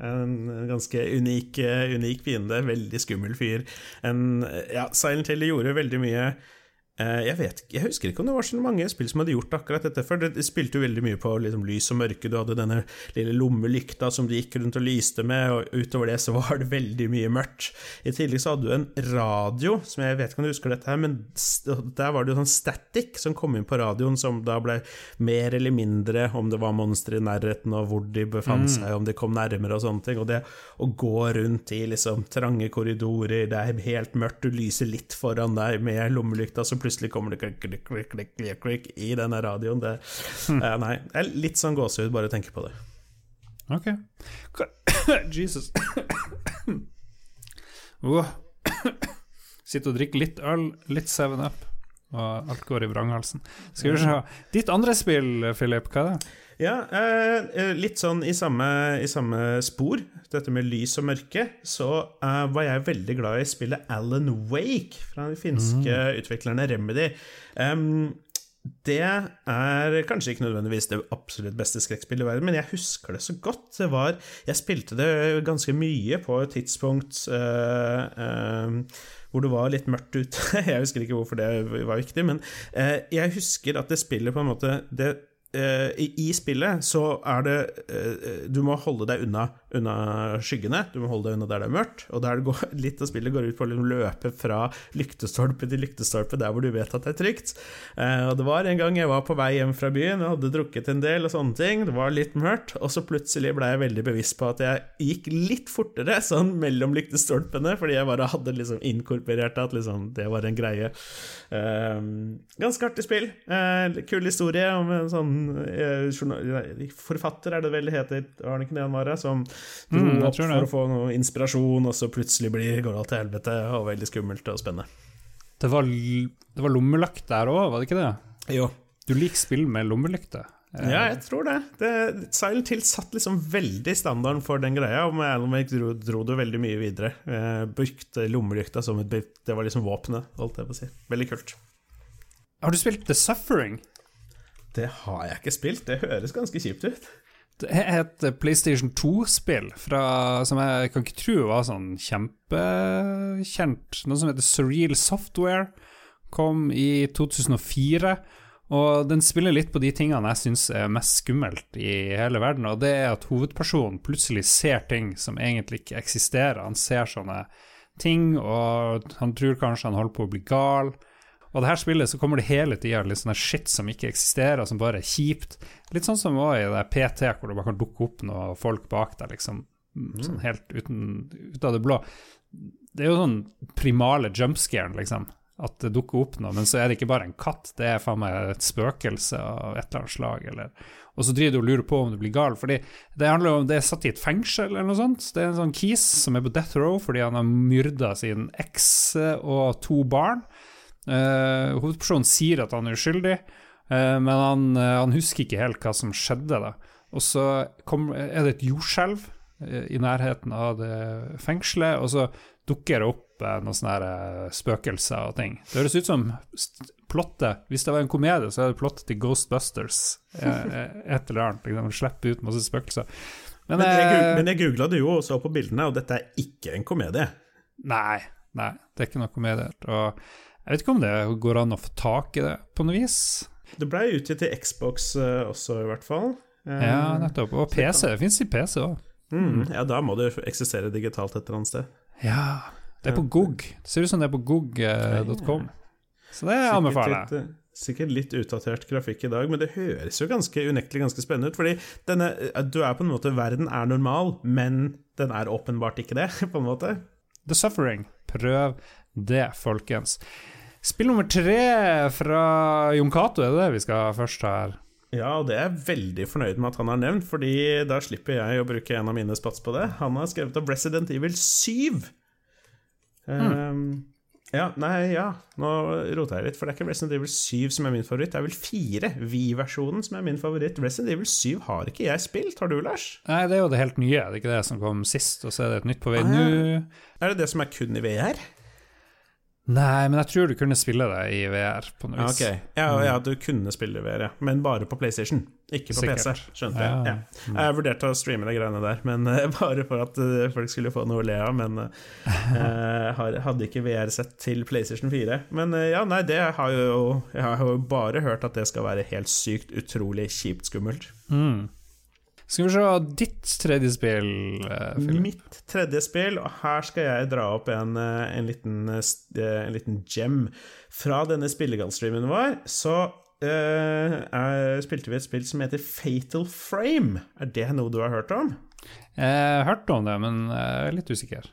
en ganske unik, unik fiende. Veldig skummel fyr. En, ja, Silent Hill gjorde veldig mye jeg vet jeg husker ikke om det var så mange spill som hadde gjort akkurat dette før. Det spilte jo veldig mye på liksom, lys og mørke. Du hadde denne lille lommelykta som du gikk rundt og lyste med, og utover det så var det veldig mye mørkt. I tillegg så hadde du en radio, som jeg vet ikke om du husker dette her, men der var det jo sånn static som kom inn på radioen, som da ble mer eller mindre om det var monstre i nærheten, og hvor de befant mm. seg, om de kom nærmere og sånne ting. Og det å gå rundt i liksom trange korridorer, det er helt mørkt, du lyser litt foran deg med lommelykta, så plutselig kommer det klikk, klikk, klikk, klikk, klikk, klikk i denne radioen. Det, uh, nei, det er litt sånn gåsehud bare å tenke på det. Ok. Jesus. oh. Sitter og drikker litt øl, litt 7-Up, og alt går i vranghalsen. Skal vi se. Ditt andre spill, Philip, hva er det? Ja, eh, litt sånn i samme, i samme, spor, dette med lys og mørke, så eh, var jeg veldig glad i spillet Alan Wake fra de finske mm. utviklerne Remedy. Um, det er kanskje ikke nødvendigvis det absolutt beste skrekkspillet i verden, men jeg husker det så godt. Det var Jeg spilte det ganske mye på et tidspunkt uh, uh, hvor det var litt mørkt ute. jeg husker ikke hvorfor det var viktig, men uh, jeg husker at det spillet på en måte det Eh, i, spillet så er det eh, Du må holde deg unna, unna, skyggene. Du må holde deg unna der det er mørkt. Og der går, litt av spillet går ut på å liksom løpe fra lyktestolpe til lyktestolpe der hvor du vet at det er trygt. Eh, og det var en gang jeg var på vei hjem fra byen og hadde drukket en del og sånne ting. Det var litt mørkt, og så plutselig ble jeg veldig bevisst på at jeg gikk litt fortere sånn mellom lyktestolpene, fordi jeg bare hadde liksom inkorporert at liksom, det var en greie. ganske artig spill. kul historie om en sånn Eh, forfatter, er det vel det heter, var det ikke det han var, som dro mm, opp for å få noe inspirasjon, og så plutselig blir, går alt til helvete, og veldig skummelt og spennende. Det var, det var lommelykt der òg, var det ikke det? Jo. Du liker spill med lommelykte? Ja, jeg tror det. det Silent Hill satt liksom veldig standarden for den greia, og med Alan Wake dro, dro det veldig mye videre. Eh, brukte lommelykta som et Det var liksom våpenet, holdt jeg på å si. Veldig kult. Har du spilt The Suffering? Det har jeg ikke spilt. Det høres ganske kjipt ut. Det er et PlayStation 2-spill som jeg kan ikke tro var sånn kjempekjent. Noe som heter Surreal Software. Kom i 2004. Og den spiller litt på de tingene jeg syns er mest skummelt i hele verden. Og det er at hovedpersonen plutselig ser ting som egentlig ikke eksisterer. Han ser sånne ting, og han tror kanskje han holder på å bli gal. Og det her spillet så kommer det hele tida litt sånn shit som ikke eksisterer, som bare er kjipt. Litt sånn som var i det PT, hvor det bare kan dukke opp noen folk bak deg, liksom. Mm. Sånn helt uten, ut av det blå. Det er jo sånn primale jumpscaren, liksom. at det dukker opp noe, men så er det ikke bare en katt, det er faen meg et spøkelse av et eller annet slag, eller Og så driver du og lurer på om du blir gal, fordi det handler om det er satt i et fengsel eller noe sånt. Det er en sånn kis som er på death row fordi han har myrda sin eks og to barn. Uh, hovedpersonen sier at han er uskyldig, uh, men han, uh, han, husker ikke helt hva som skjedde. da. Og så kom, er det et jordskjelv i nærheten av det fengselet, og så dukker det opp noen sånne spøkelser og ting. Det høres ut som plottet Hvis det var en komedie, så er det plottet til Ghostbusters. Et eller annet. Liksom, Slippe ut masse spøkelser. Men, men jeg, men jeg googla det jo og så på bildene, og dette er ikke en komedie. Nei, nei, det er ikke noe komedie. Og jeg vet ikke om det går an å få tak i det på noe vis. Det ble utgitt til Xbox uh, også, i hvert fall. Uh, ja, nettopp. Og PC. Det fins i PC òg. Mm, ja, da må det eksistere digitalt et eller annet sted. Ja, det er på GOG. Det ser ut som det er på gog.com. Så det anbefaler jeg. Eh, sikkert litt utdatert grafikk i dag, men det høres jo ganske unektelig ganske spennende ut. Fordi denne, du er på en måte Verden er normal, men den er åpenbart ikke det, på en måte. The Suffering. Prøv det, folkens. Spill nummer tre fra Jon Cato, er det det vi skal først ha her? Ja, og det er jeg veldig fornøyd med at han har nevnt, fordi da slipper jeg å bruke en av mine spats på det. Han har skrevet om Resident Evil 7. Mm. Um, ja, nei, ja. Nå roter jeg litt, for det er ikke Resident Evil 7 som er min favoritt. Det er vel 4, Vi-versjonen, som er min favoritt. Resident Evil 7 har ikke jeg spilt. Har du, Lars? Nei, det er jo det helt nye. Det er ikke det som kom sist, og så er det et nytt på vei ah, ja. nå. Er det det som er kun i VR? Nei, men jeg tror du kunne spille det i VR på noe vis. Okay. Ja, ja, du kunne spille i VR, ja. Men bare på PlayStation, ikke på Sikkert. PC. Skjønte jeg. Ja. Ja. Jeg vurderte å streame de greiene der, men uh, bare for at uh, folk skulle få noe å le av. Men uh, hadde ikke VR-sett til PlayStation 4. Men ja, nei, det har jo Jeg har jo bare hørt at det skal være helt sykt utrolig kjipt skummelt. Mm. Skal vi se ditt tredje spill, Philip. Mitt tredje spill, og her skal jeg dra opp en, eh, en, liten, eh, en liten, gem. Fra denne spillegallstreamen vår så uh, spilte vi et spill som heter Fatal Frame. Er det noe du har hørt om? Jeg har hørt om det, men jeg er litt usikker.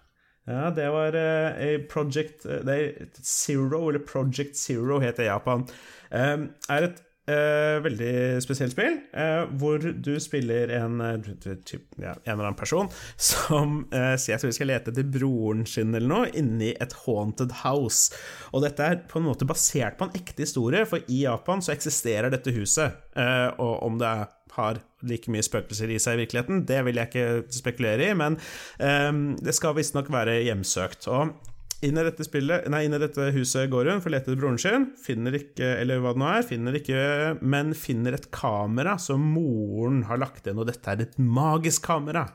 Ja, det var uh, Project er Zero, eller Project Zero heter Japan. Um, er et Uh, veldig spesielt spill, uh, hvor du spiller en, uh, typ, ja, en eller annen person som sier at vi skal lete etter broren sin eller noe inni et haunted house. Og dette er på en måte basert på en ekte historie, for i Japan så eksisterer dette huset. og om det har like mye spøkelser i seg i virkeligheten, det vil jeg ikke spekulere i, men det skal visstnok være hjemsøkt. Og inn i dette spillet, nei, inn i dette huset går hun for å lete etter broren sin. Finner ikke, eller hva det nå er, finner ikke, men finner et kamera som moren har lagt igjen, og dette er et magisk kamera.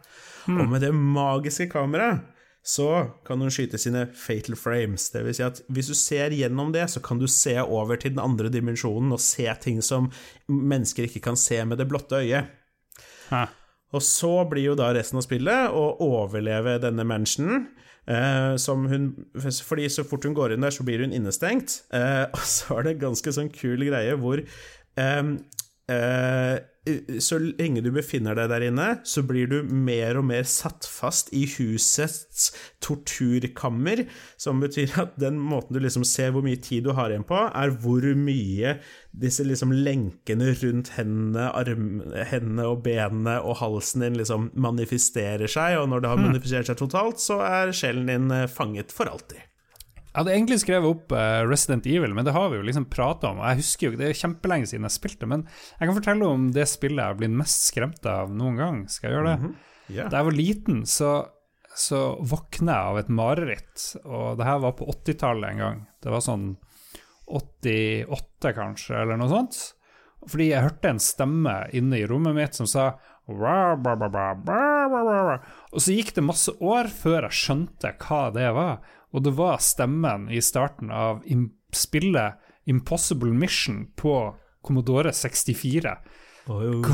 Mm. Og med det magiske kameraet så kan hun skyte sine fatal frames. Det vil si at hvis du ser gjennom det, så kan du se over til den andre dimensjonen og se ting som mennesker ikke kan se med det blotte øyet. Hæ. Og så blir jo da resten av spillet å overleve denne mansionen. Eh, hun, fordi så fort hun går inn der, så blir hun innestengt. Eh, og så er det en ganske sånn kul greie hvor eh så lenge du befinner deg der inne, så blir du mer og mer satt fast i husets torturkammer, som betyr at den måten du liksom ser hvor mye tid du har igjen på, er hvor mye disse liksom lenkene rundt hendene, arm, hendene og benene og halsen din liksom manifesterer seg, og når det har hmm. manifestert seg totalt, så er sjelen din eh, fanget for alltid. Jeg hadde egentlig skrevet opp uh, Resident Evil, men det har vi jo liksom prata om. Jeg husker jo, Det er kjempelenge siden jeg spilte, men jeg kan fortelle om det spillet jeg har blitt mest skremt av noen gang. Skal jeg gjøre det? Mm -hmm. yeah. Da jeg var liten, så, så våkna jeg av et mareritt, og det her var på 80-tallet en gang. Det var sånn 88, kanskje, eller noe sånt. Fordi jeg hørte en stemme inne i rommet mitt som sa og så gikk det masse år før jeg skjønte hva det var. Og det var stemmen i starten av spillet Impossible Mission på Commodore 64. Oh.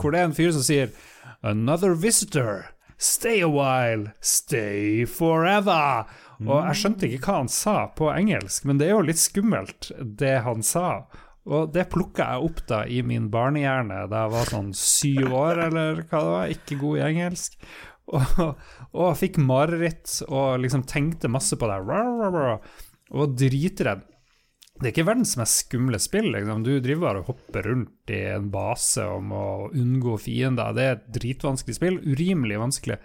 Hvor det er en fyr som sier Another visitor. Stay a while. Stay forever. Og jeg skjønte ikke hva han sa på engelsk, men det er jo litt skummelt, det han sa. Og det plukka jeg opp da i min barnehjerne da jeg var sånn syv år, eller hva det var, ikke god i engelsk. Og, og fikk mareritt og liksom tenkte masse på det. Og var dritredd. det er ikke verdens mest skumle spill. Liksom. Du driver bare og hopper rundt i en base om å unngå fiender. Det er et dritvanskelig spill. Urimelig vanskelig.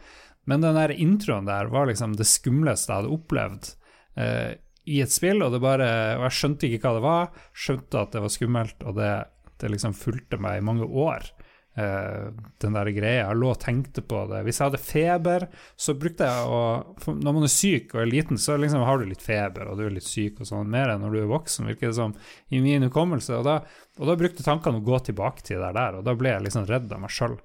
Men den der introen der var liksom det skumleste jeg hadde opplevd eh, i et spill. Og, bare, og jeg skjønte ikke hva det var, skjønte at det var skummelt, og det, det liksom fulgte meg i mange år. Uh, den der greia. Jeg lå og tenkte på det. Hvis jeg hadde feber, så brukte jeg å Når man er syk og er liten, så liksom har du litt feber og du er litt syk og sånn, mer enn når du er voksen, virker det som, i min hukommelse. Og da, og da brukte tankene å gå tilbake til det der, og da ble jeg liksom redd av meg sjøl.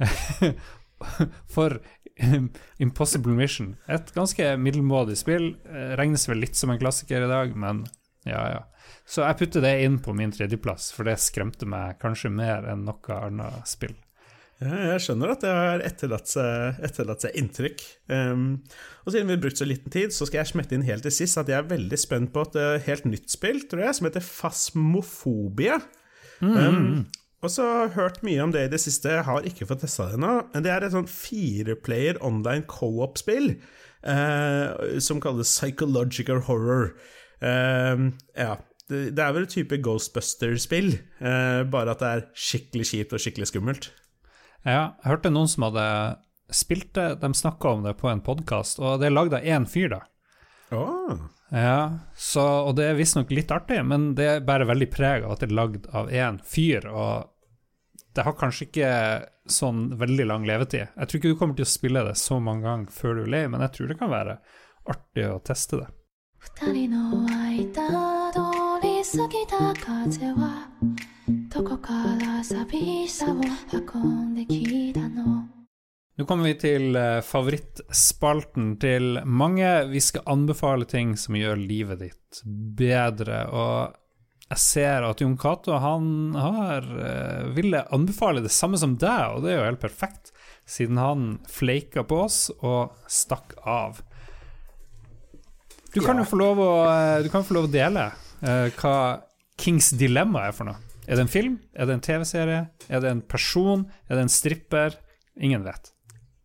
For Impossible Mission, et ganske middelmådig spill, eh, regnes vel litt som en klassiker i dag, men ja, ja. Så jeg putter det inn på min tredjeplass, for det skremte meg kanskje mer enn noe annet spill. Jeg skjønner at det har etterlatt seg, etterlatt seg inntrykk. Um, og siden vi har brukt så liten tid, så skal jeg smette inn helt til sist at jeg er veldig spent på et uh, helt nytt spill, tror jeg, som heter Fasmofobia. Mm. Um, og så har jeg hørt mye om det i det siste, jeg har ikke fått testa det ennå. Men det er et sånn fireplayer online co-op-spill uh, som kalles Psychological Horror. Uh, ja, det, det er vel en type Ghostbuster-spill, eh, bare at det er skikkelig kjipt og skikkelig skummelt. Ja, jeg hørte noen som hadde spilt det, de snakka om det på en podkast, og det er lagd av én fyr, da. Oh. Ja, så, og det er visstnok litt artig, men det er bare veldig preg av at det er lagd av én fyr, og det har kanskje ikke sånn veldig lang levetid. Jeg tror ikke du kommer til å spille det så mange ganger før du er lei, men jeg tror det kan være artig å teste det. 二人の間通 り過ぎた風はどこから寂しさを運んできたの Nå kommer vi til eh, favorittspalten til mange. Vi skal anbefale ting som gjør livet ditt bedre. Og jeg ser at Jon Cato han har, uh, ville anbefale det samme som deg, og det er jo helt perfekt, siden han fleika på oss og stakk av. Du kan jo få lov å, eh, du kan få lov å dele uh, hva Kings Dilemma er for noe. Er det en film? Er det en TV-serie? Er det en person? Er det en stripper? Ingen vet.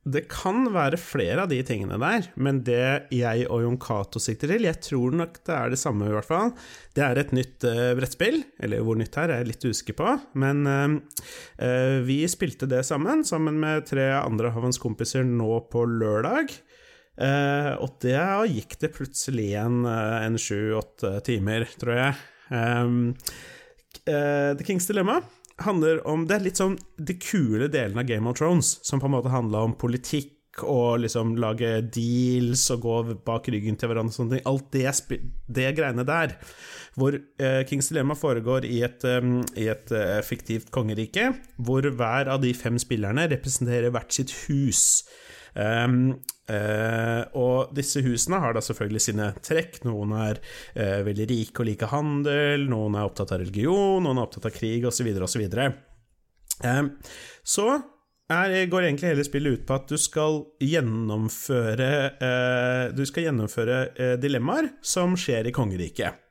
Det kan være flere av de tingene der, men det jeg og Jon Cato sikter til, jeg tror nok det er det samme, i hvert fall. Det er et nytt uh, brettspill, eller hvor nytt her er jeg litt usikker på, men uh, uh, vi spilte det sammen, sammen med tre andre av hans kompiser nå på lørdag. Uh, og der gikk det plutselig en, eh, en sju-åtte timer, tror jeg. Um, uh, The Kings Dilemma handler om Det er litt sånn de kule delene av Game of Thrones, som på en måte handla om politikk og liksom lage deals og gå bak ryggen til hverandre og sånne ting. Alt det, det greiene der. Hvor uh, Kings Dilemma foregår i et, um, i et uh, fiktivt kongerike, hvor hver av de fem spillerne representerer hvert sitt hus. Um, uh, og disse husene har da selvfølgelig sine trekk. Noen er uh, veldig rike og liker handel, noen er opptatt av religion, noen er opptatt av krig, osv., osv. Um, så er, går egentlig hele spillet ut på at du skal gjennomføre uh, Du skal gjennomføre dilemmaer som skjer i kongeriket.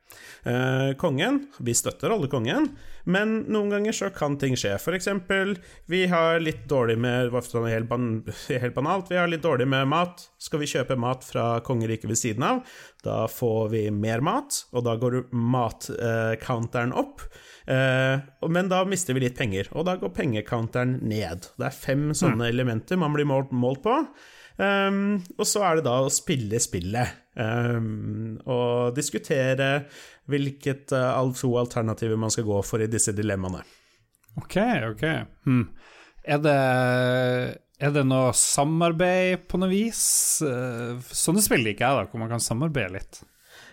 Eh, kongen. Vi støtter alle kongen, men noen ganger så kan ting skje. Eksempel, vi har litt dårlig med helt, ban helt banalt, vi har litt dårlig med mat. Skal vi kjøpe mat fra kongeriket ved siden av, da får vi mer mat, og da går matcounteren eh, opp. Eh, men da mister vi litt penger, og da går pengecounteren ned. Det er fem sånne mm. elementer man blir målt, målt på. Um, og så er det da å spille spillet. Um, og diskutere hvilket uh, to alternativer man skal gå for i disse dilemmaene. Ok, ok. Hmm. Er, det, er det noe samarbeid på noe vis? Uh, sånne spill liker jeg, da, hvor man kan samarbeide litt.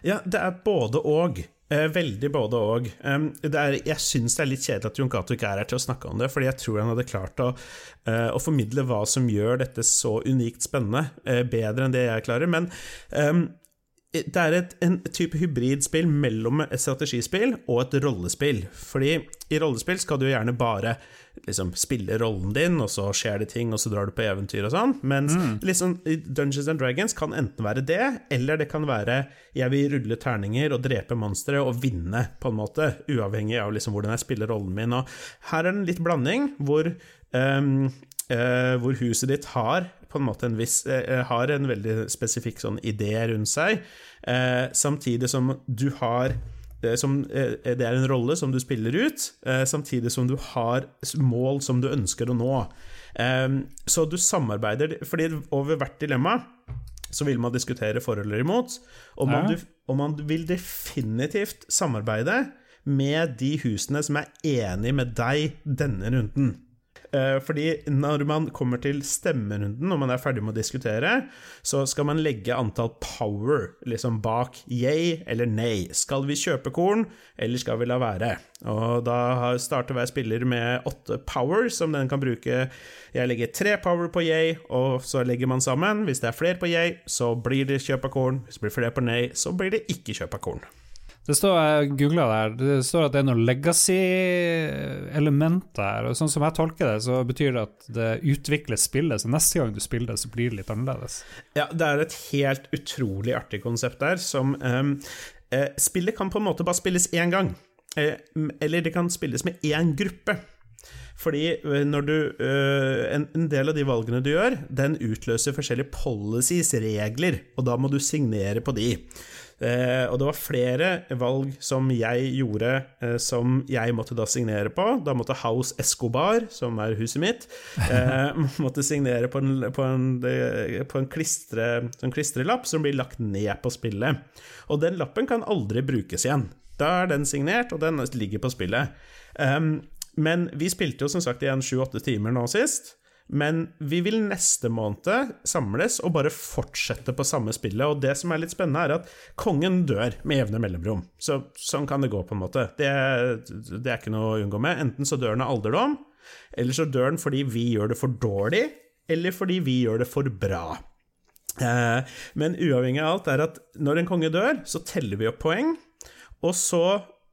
Ja, det er både og. Eh, veldig både og. Jeg syns det er litt kjedelig at Jon Cato ikke er her til å snakke om det, fordi jeg tror han hadde klart å, uh, å formidle hva som gjør dette så unikt spennende, uh, bedre enn det jeg klarer. Men det er et, en type hybridspill mellom et strategispill og et rollespill. Fordi i rollespill skal du gjerne bare liksom spille rollen din, og så skjer det ting, og så drar du på eventyr og sånn. Mens mm. liksom, Dungeons and Dragons kan enten være det, eller det kan være jeg vil rulle terninger og drepe monstre og vinne, på en måte, uavhengig av liksom hvordan jeg spiller rollen min. Og her er det en litt blanding, hvor um, uh, hvor huset ditt har på en måte en viss uh, Har en veldig spesifikk sånn idé rundt seg, uh, samtidig som du har som, eh, det er en rolle som du spiller ut, eh, samtidig som du har mål som du ønsker å nå. Eh, så du samarbeider fordi over hvert dilemma så vil man diskutere for eller imot, og man, Ja. og man vil definitivt samarbeide med de husene som er enig med deg denne runden. Eh, Fordi når man kommer til stemmerunden, når man er ferdig med å diskutere, så skal man legge antall power liksom bak yay eller nei. Skal vi kjøpe korn, eller skal vi la være? Og da starter hver spiller med åtte power, som den kan bruke. Jeg legger tre power på yay, og så legger man sammen. Hvis det er flere på yay, så blir det kjøp av korn. Hvis det blir flere på nei, så blir det ikke kjøp av korn. Det står, jeg der, det står at det er noen legacy-elementer der. og Sånn som jeg tolker det, så betyr det at det utvikles spillet, så neste gang du spiller det, så blir det litt annerledes. Ja, det er et helt utrolig artig konsept der, som ehm, eh, Spillet kan på en måte bare spilles én gang. Eh, eller det kan spilles med én gruppe. Fordi eh, når du eh, en del av de valgene du gjør, den utløser forskjellige policies, regler, og da må du signere på de. Eh, og det var flere valg som jeg gjorde eh, som jeg måtte da signere på. Da måtte House Escobar, som er huset mitt, eh, måtte signere på en, på en, eh, på en klistre, en klistrelapp som blir lagt ned på spillet. Og den lappen kan aldri brukes igjen. Da er den signert, og den ligger på spillet. Um, men vi spilte jo som sagt igjen sju-åtte timer nå sist. Men vi vil neste måned samles og bare fortsette på samme spillet. Og det som er litt spennende, er at kongen dør med jevne mellomrom. Så sånn kan det gå, på en måte. Det, det er ikke noe å unngå med. Enten så dør han av alderdom, eller så dør han fordi vi gjør det for dårlig, eller fordi vi gjør det for bra. Eh, men uavhengig av alt er at når en konge dør, så teller vi opp poeng, og så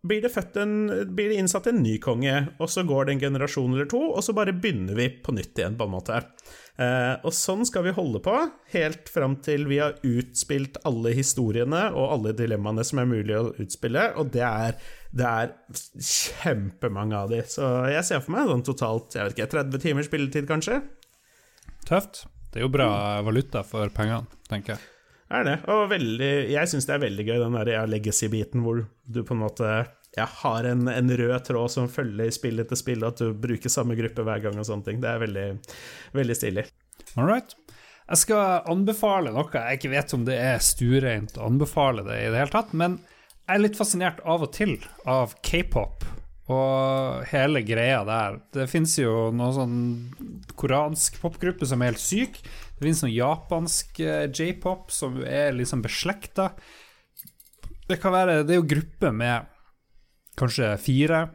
blir det, en, blir det innsatt en ny konge, og så går det en generasjon eller to, og så bare begynner vi på nytt igjen, på en måte. Eh, og sånn skal vi holde på, helt fram til vi har utspilt alle historiene og alle dilemmaene som er mulig å utspille, og det er, det er kjempemange av de. Så jeg ser for meg sånn totalt jeg vet ikke, 30 timers spilletid, kanskje. Tøft. Det er jo bra valuta for pengene, tenker jeg. Er det. Og veldig, jeg syns det er veldig gøy, den der ja, legacy-biten hvor du på en måte ja, har en, en rød tråd som følger spill etter spill, og at du bruker samme gruppe hver gang og sånne ting. Det er veldig, veldig stilig. All right. Jeg skal anbefale noe jeg ikke vet om det er stuereint å anbefale det i det hele tatt, men jeg er litt fascinert av og til av k-pop og hele greia der. Det fins jo noen sånn koransk popgruppe som er helt syk. Det finnes noen japansk eh, j-pop som er liksom beslekta. Det kan være Det er jo grupper med kanskje fire,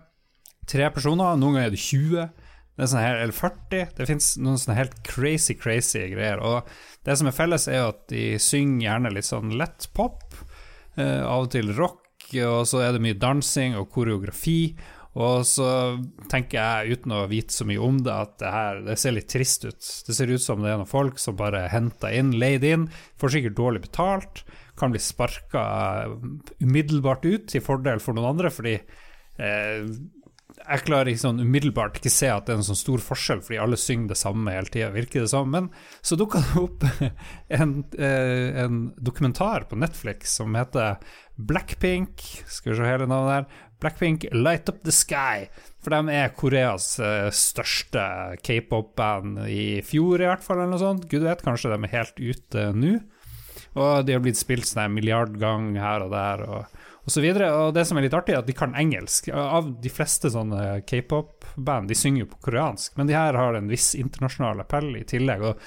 tre personer. Noen ganger er det 20. Det er sånn her, eller 40. Det fins noen sånne helt crazy, crazy greier. Og det som er felles, er at de synger gjerne litt sånn lett pop. Uh, av og til rock, og så er det mye dansing og koreografi. Og så tenker jeg, uten å vite så mye om det, at det her det ser litt trist ut. Det ser ut som det er noen folk som bare henter inn, leid inn, får sikkert dårlig betalt, kan bli sparka umiddelbart ut til fordel for noen andre, fordi eh, jeg klarer ikke sånn umiddelbart ikke se at det er en sånn stor forskjell, fordi alle synger det samme hele tida, virker det som. Men så dukka det opp en, eh, en dokumentar på Netflix som heter Blackpink Skal vi se hele navnet der. Blackpink Light Up The Sky. For de er Koreas eh, største k-pop-band i fjor, i hvert fall, eller noe sånt. Gud vet, kanskje de er helt ute nå. Og de har blitt spilt sånn en milliard gang her og der. og og så videre, og det som er litt artig, er at de kan engelsk. Av de fleste sånne k-pop-band, de synger jo på koreansk, men de her har en viss internasjonal appell i tillegg, og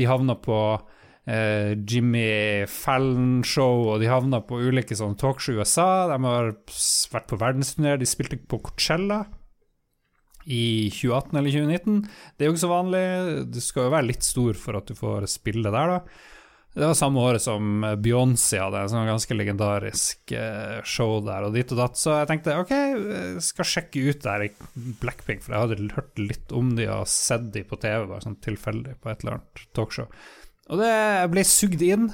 de havner på eh, Jimmy Fallon-show, og de havner på ulike sånne talkshow i USA. De har vært på verdensturné, de spilte på Coachella i 2018 eller 2019. Det er jo ikke så vanlig, du skal jo være litt stor for at du får spille der, da. Det var samme året som Beyoncé hadde en sånn ganske legendarisk eh, show der, og dit og datt, så jeg tenkte ok, jeg skal sjekke ut det her i Blackpink, for jeg hadde hørt litt om de og sett de på TV, bare sånn tilfeldig på et eller annet talkshow. Og det ble sugd inn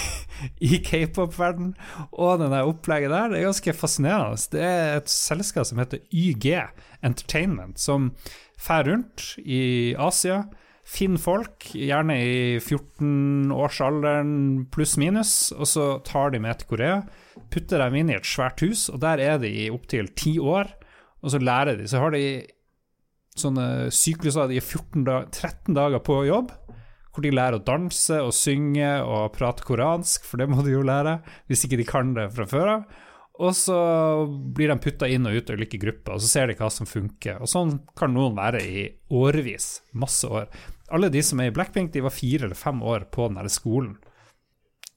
i k-pop-verden, og det opplegget der, det er ganske fascinerende. Det er et selskap som heter YG Entertainment, som fer rundt i Asia finner folk, gjerne i 14-årsalderen pluss minus, og så tar de med til Korea, putter dem inn i et svært hus, og der er de i opptil ti år, og så lærer de. Så har de sånne sykluser, de er 14 da 13 dager på jobb, hvor de lærer å danse og synge og prate koransk, for det må de jo lære, hvis ikke de kan det fra før av. Og så blir de putta inn og ut av ulike grupper, og så ser de hva som funker. Og sånn kan noen være i årevis. Masse år. Alle de som er i Blackpink, de var fire eller fem år på den skolen.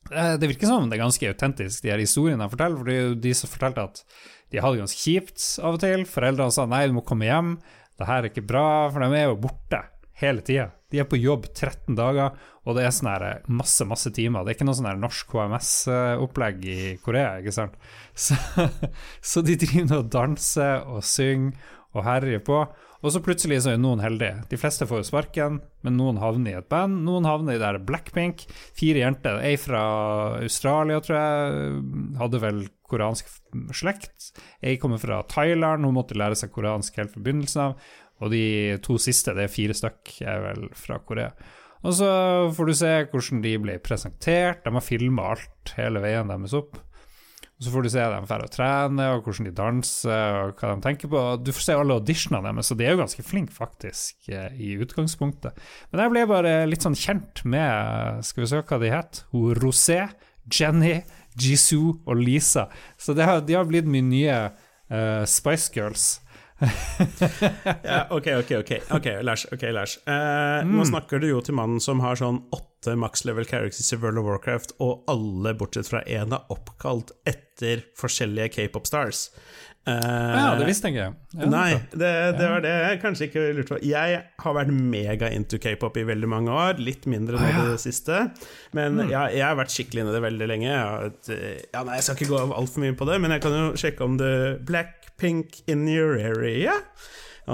Eh, det virker som det er ganske autentisk, de her historiene jeg forteller. For det er jo de som fortalte at de hadde det ganske kjipt av og til. Foreldrene sa nei, du må komme hjem, det her er ikke bra, for de er jo borte hele tida. De er på jobb 13 dager, og det er sånn her masse, masse timer. Det er ikke noe sånn her norsk HMS-opplegg i Korea, ikke sant. Så, så de driver og danser og synger og herjer på. Og så plutselig så er noen heldige. De fleste får jo sparken, men noen havner i et band. Noen havner i der Blackpink. Fire jenter, ei fra Australia, tror jeg, hadde vel koransk slekt. Ei kommer fra Thailand, hun måtte lære seg koransk helt fra begynnelsen av. Og de to siste, det er fire stykk, er vel fra Korea. Og så får du se hvordan de ble presentert. De har filma alt hele veien deres opp. Og Så får du se dem drar og trener, og hvordan de danser, og hva de tenker på. Du får se alle auditionene deres, så de er jo ganske flinke, faktisk, eh, i utgangspunktet. Men jeg ble bare litt sånn kjent med Skal vi se hva de het? Rosé, Jenny, Jisoo og Lisa. Så har, de har blitt mine nye uh, Spice Girls. ja, ok, ok, ok, ok, Lars. Okay, Lars. Eh, mm. Nå snakker du jo til mannen som har sånn åtte max level characters i World of Warcraft, og alle bortsett fra én er oppkalt etter forskjellige k-pop stars. Eh, ja, det visste jeg ikke. Ja, nei, det, det, var det jeg kanskje ikke lurte på. Jeg har vært mega into k-pop i veldig mange år, litt mindre nå ah, ja. det siste. Men mm. ja, jeg har vært skikkelig inne i det veldig lenge. Jeg, ja, nei, jeg skal ikke gå altfor mye på det, men jeg kan jo sjekke om det Black Pink in your area.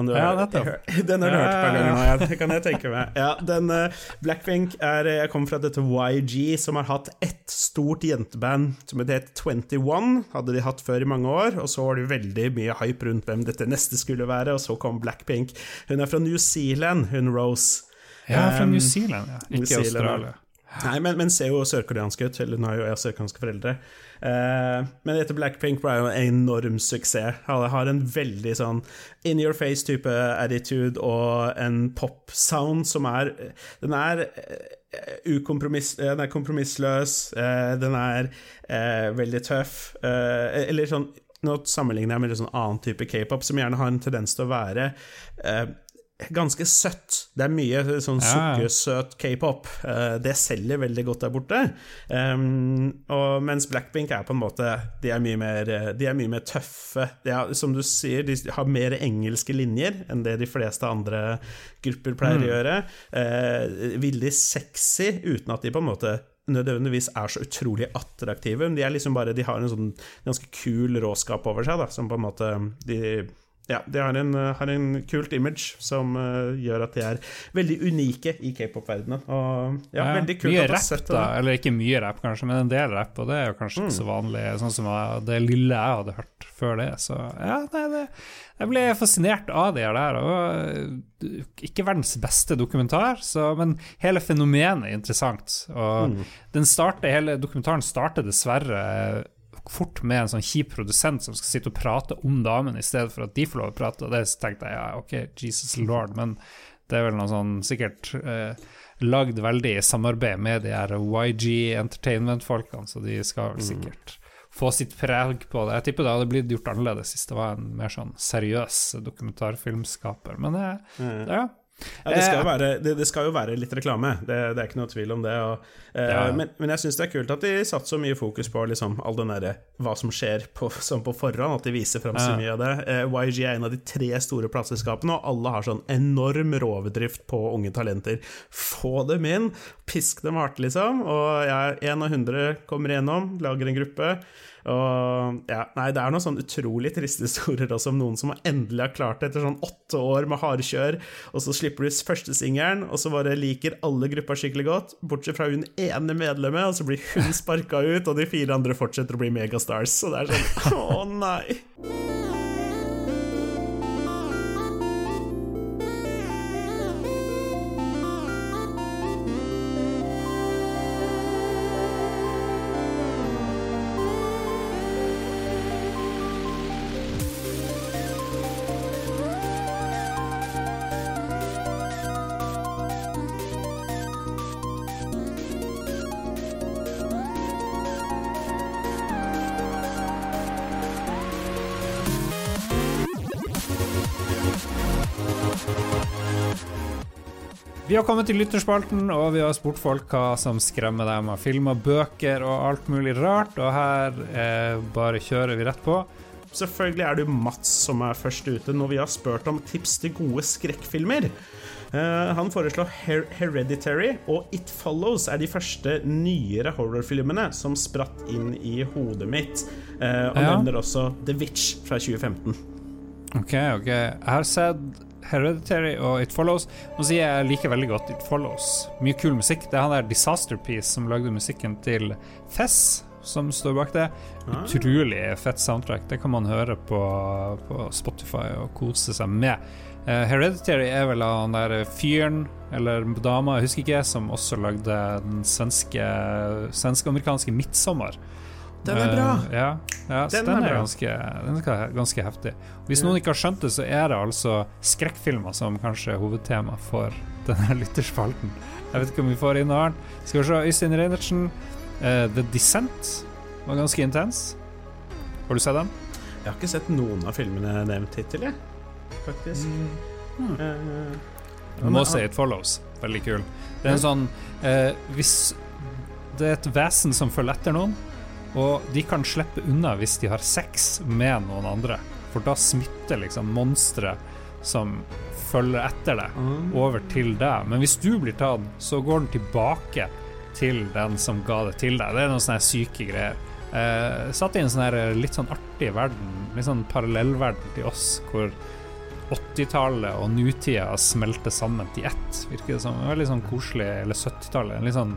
Du, ja. Den har du hørt på ganger nå, det kan jeg tenke meg. Ja, den, uh, Blackpink er Jeg kommer fra dette YG, som har hatt ett stort jenteband som het 21. Hadde de hatt før i mange år, og så var det veldig mye hype rundt hvem dette neste skulle være, og så kom Blackpink. Hun er fra New Zealand, hun Rose. Ja, fra New um, Zealand, ja. Ikke New Zealand. Australia. Nei, men, men ser jo sørkoreansk ut. Eller nå har jo jeg sørkoreanske foreldre. Eh, men dette Blackpink ble jo en enorm suksess. Det har en veldig sånn in your face-type attitude og en pop-sound som er Den er uh, ukompromiss, den er kompromissløs, eh, den er veldig tøff. eller sånn Nå sammenligner jeg med en sånn annen type k-pop, som gjerne har en tendens til å være ganske søtt. Det er mye sånn ja. sukkersøt k-pop. Uh, det selger veldig godt der borte. Um, og mens Blackpink er på en måte De er mye mer, de er mye mer tøffe. Er, som du sier, de har mer engelske linjer enn det de fleste andre grupper pleier mm. å gjøre. Uh, veldig sexy, uten at de på en måte nødvendigvis er så utrolig attraktive. De, er liksom bare, de har en sånn ganske kul råskap over seg, da, som på en måte de ja, de har en, eh, har en, kult image som uh, gjør at de er veldig unike i det det det. Det, fort med en sånn kjip produsent som skal sitte og prate om damen i stedet for at de får lov å prate. Og det tenkte jeg ja, ok, Jesus lord, men det er vel noe sånn sikkert eh, lagd veldig i samarbeid med de her YG Entertainment-folkene, så de skal vel mm. sikkert mm. få sitt preg på det. Jeg tipper det hadde blitt gjort annerledes hvis det var en mer sånn seriøs dokumentarfilmskaper, men det, mm. ja. Ja, det, skal være, det, det, skal jo være litt reklame, det, det, er ikke noe tvil om det. Og, eh, ja. men, men, jeg syns det er kult at de satte så mye fokus på liksom, all den der, hva som skjer på, som på forhånd, at de viser fram så mye av det. Eh, YG er en av de tre store plateselskapene, og alle har sånn enorm rovdrift på unge talenter. Få dem inn, pisk dem hardt, liksom. Og jeg, én av hundre kommer igjennom, lager en gruppe. Og ja, nei, det er noen sånn utrolig triste historier også om noen som endelig har klart det etter sånn åtte år med hardkjør, og så slipper du første singelen, og så bare liker alle gruppa skikkelig godt, bortsett fra hun ene medlemmet, og så blir hun sparka ut, og de fire andre fortsetter å bli megastars. Så det er sånn Å, nei. Vi har kommet til lytterspalten, og vi har spurt folk hva som skremmer dem av filmer, bøker og alt mulig rart, og her eh, bare kjører vi rett på. Selvfølgelig er det jo Mats som er først ute når vi har spurt om tips til gode skrekkfilmer. Uh, han foreslår Her Hereditary og It Follows er de første nyere horrorfilmene som spratt inn i hodet mitt, Uh, og Ja. nevner også The Witch fra 2015. Ok, ok. Jeg har sett Hereditary og It Follows. Nå sier jeg liker veldig godt It Follows. Mye kul musikk. Det er han der Disaster Piece som lagde musikken til Fess, som står bak det. Ah. Utrolig fett soundtrack. Det kan man høre på, på Spotify og kose seg med. Eh, Hereditary er vel han der fyren, eller dama, jeg husker ikke, som også lagde den svenske svensk-amerikanske 'Midtsommer'. Den er bra! Uh, ja, ja Den den, er er, bra. ganske, den er ganske heftig. Hvis noen ikke har skjønt det, så er det altså skrekkfilmer som kanskje er hovedtema for denne lytterspalten. Jeg vet ikke om vi får inn noe annet. Skal vi se, Øystein Reinertsen. uh, The Descent var ganske intens. Har du sett den? Jeg har ikke sett noen av filmene nevnt hittil, jeg. Faktisk. Mm. Eh, Du må se It Follows. Veldig kul. Det er en sånn uh, Hvis det er et vesen som følger etter noen, og de kan slippe unna hvis de har sex med noen andre, for da smitter liksom monstre som følger etter deg, Ah. over til deg. Men hvis du blir tatt, så går den tilbake til den som ga det til deg. Det er noen sånne syke greier. Eh, satt i en sånn her litt sånn artig verden, litt sånn parallellverden til oss, hvor 80-tallet og nutida smelter sammen til ett, virker det som. Veldig sånn koselig, eller 70-tallet. En litt sånn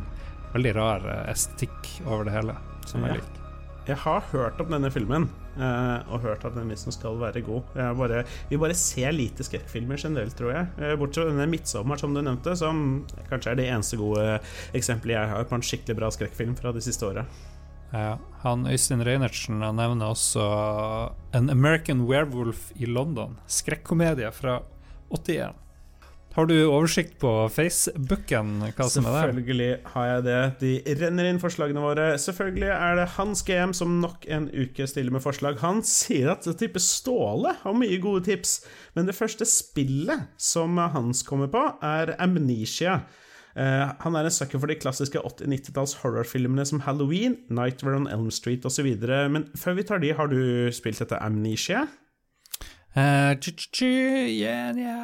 veldig rar eh, estetikk over det hele, som Ja. jeg. Jeg har hørt om denne filmen, eh, og hørt at den visstnok skal være god. Bare, vi bare ser lite skrekkfilmer generelt, tror jeg. Eh, bortsett fra denne 'Midtsommer', som du nevnte, som kanskje er det eneste gode eksempelet jeg har på en skikkelig bra skrekkfilm fra de siste åra. Ja, han Øystein Reinertsen han nevner også An American Werewolf i London. Skrekkomedie fra 81. Har du oversikt på Facebooken hva som er der? Selvfølgelig har jeg det. De renner inn forslagene våre. Selvfølgelig er det Hans GM som nok en uke stiller med forslag. Han sier at type Ståle har mye gode tips, men det første spillet som Hans kommer på, er Amnesia. Eh, han er en sucker for de klassiske 80-90-talls horrorfilmene som Halloween, Nightmare on Elm Street osv. Men før vi tar de, har du spilt dette Amnesia? Uh, ja, ja.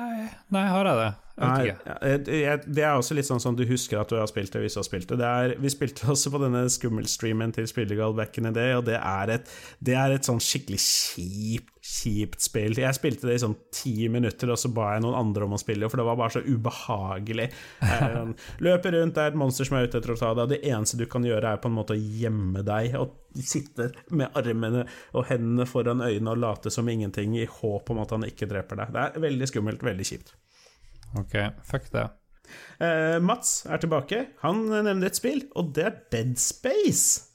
Nei, har jeg det? Jeg vet Nei, ikke. det er også litt sånn som du husker at du har spilt det hvis du har spilt det. det er, vi spilte også på denne skummelstreamen til Spillegal back in the day, og det er et, det er et sånn skikkelig kjipt, kjipt spill. Jeg spilte det i sånn ti minutter, og så ba jeg noen andre om å spille, for det var bare så ubehagelig. Løpe rundt, det er et monster som er ute etter å ta deg, og det eneste du kan gjøre, er på en måte å gjemme deg og sitte med armene og hendene foran øynene og late som ingenting, i håp om at han ikke dreper deg. Det er veldig skummelt, veldig kjipt. Ok, fuck det. Uh, Mats er tilbake. Han nevner et spill, og det er Dead Space.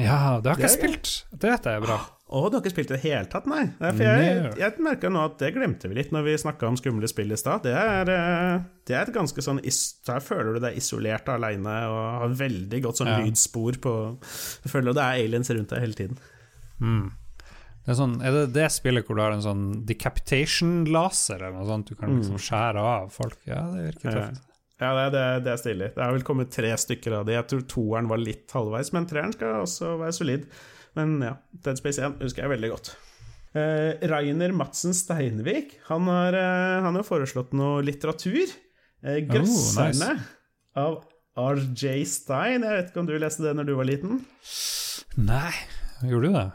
Ja, det har ikke jeg Det er spilt. Det vet jeg er bra. Å, du har ikke spilt i det hele tatt, nei? for jeg, jeg merka nå at det glemte vi litt når vi snakka om skumle spill i stad. Det, eh, det er et ganske sånn Der føler du deg isolert og aleine og har veldig godt sånn Ja. lydspor på Du føler det er aliens rundt deg hele tiden. Mm. Det er, sånn, er det det spillet hvor du har en sånn decapitation-laser eller noe sånt? Du kan liksom skjære av folk? Ja, det virker tøft. Ja, det, det, det er stilig. Det har vel kommet tre stykker av de. Jeg tror toeren var litt halvveis, men treeren skal også være solid. Men ja, Dead Space 1 husker jeg veldig godt. Eh, Rainer Madsen Steinvik han har, eh, han har foreslått noe litteratur. Eh, 'Grøsserne' av RJ Stein. Jeg vet ikke om du leste det når du var liten? Nei, gjorde du det?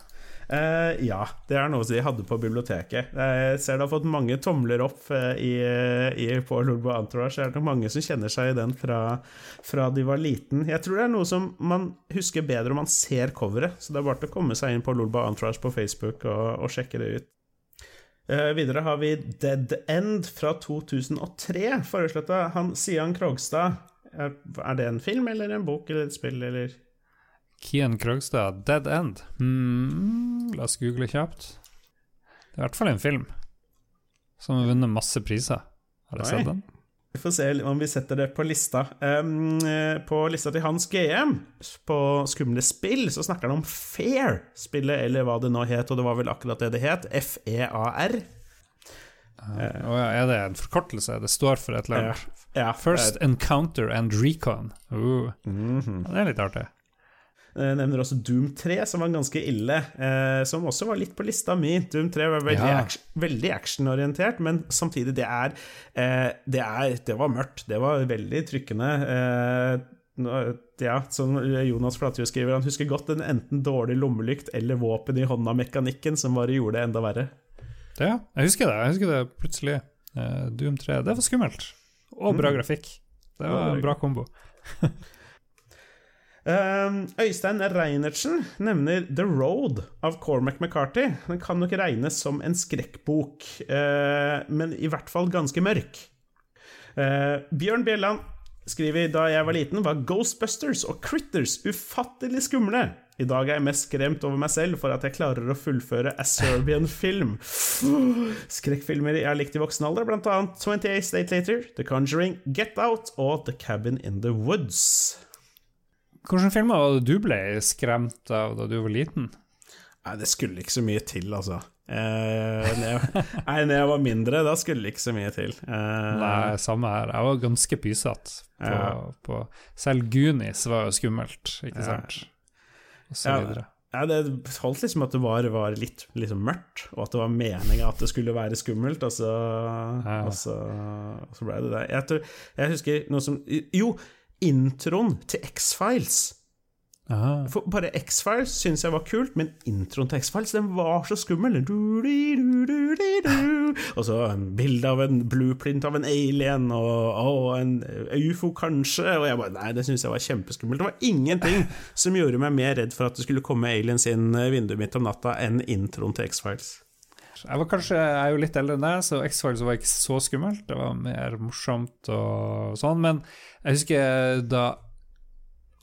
Eh, ja, det er noe de hadde på biblioteket. Jeg ser det har fått mange tomler opp eh, i, i, på Lolbo Entourage. Det er nok mange som kjenner seg i den fra, fra de var liten. Jeg tror det er noe som man husker bedre om man ser coveret, så det er bare til å komme seg inn på Lolbo Entourage på Facebook og, og sjekke det ut. Uh, videre har vi Dead End fra 2003, foreslått av han Sian Krogstad. Er det en film eller en bok eller et spill eller Kian Krogstad, Dead End. Hmm, la oss google kjapt. Det er i hvert fall en film som har vunnet masse priser. Har jeg sett den? Vi får se om vi setter det på lista. Um, eh, på lista til Hans GM, på Skumle spill, så snakker han om Fair, spillet, eller hva det nå het, og det var vel akkurat det det het, F-E-A-R. Uh, er det en forkortelse? Det står for et eller annet? Ja, First Encounter and Recon. Uh. Mm -hmm. Det er litt artig. Jeg nevner også Doom 3, som var ganske ille. Eh, som også var litt på lista mi. Doom 3 var veldig, ja. action, veldig actionorientert, men samtidig, det er, eh, det er, Det var mørkt. Det var veldig trykkende. Eh, ja, som Jonas Flatjord skriver, han husker godt den enten dårlig lommelykt eller våpen i hånda-mekanikken som bare gjorde det enda verre. Ja, jeg husker det. Jeg husker det plutselig. Doom 3. Det var skummelt. Og bra mm. grafikk. Det var en bra kombo. Ehm, Øystein Reinertsen nevner The Road av Cormac McCarthy. Den kan nok regnes som en skrekkbok, eh, men i hvert fall ganske mørk. Eh, Bjørn Bjelland skriver da jeg var liten, var Ghostbusters og Critters ufattelig skumle. I dag er jeg mest skremt over meg selv for at jeg klarer å fullføre A Serbian Film. Skrekkfilmer jeg har likt i voksen alder, blant annet 28 State Later, The Conjuring, Get Out og The Cabin in the Woods. Hvilke filmer var det du ble skremt av da du var liten? Nei, Det skulle ikke så mye til, altså. Eh, når jeg, nei, når jeg var mindre, da skulle det ikke så mye til. Eh, nei, samme her. Jeg var ganske pysete. Ja. selv Goonies var jo skummelt, ikke sant? Og så ja. videre. Ja, det holdt liksom at det var, var litt liksom mørkt, og at det var meninga at det skulle være skummelt, og så, ja. og så, og så ble det det. Jeg, tror, jeg husker noe som Jo, introen til X-Files. Bare X-Files syns jeg var kult, men introen til X-Files den var så skummel. Og så en bilde av en blueprint av en alien og, og en ufo, kanskje. Og jeg bare Nei, det syns jeg var kjempeskummelt. Det var ingenting som gjorde meg mer redd for at det skulle komme aliens inn vinduet mitt om natta, enn introen til X-Files. Jeg var kanskje, jeg er jo litt eldre enn deg, så X-Files var ikke så skummelt. Det var mer morsomt og sånn. Men jeg husker da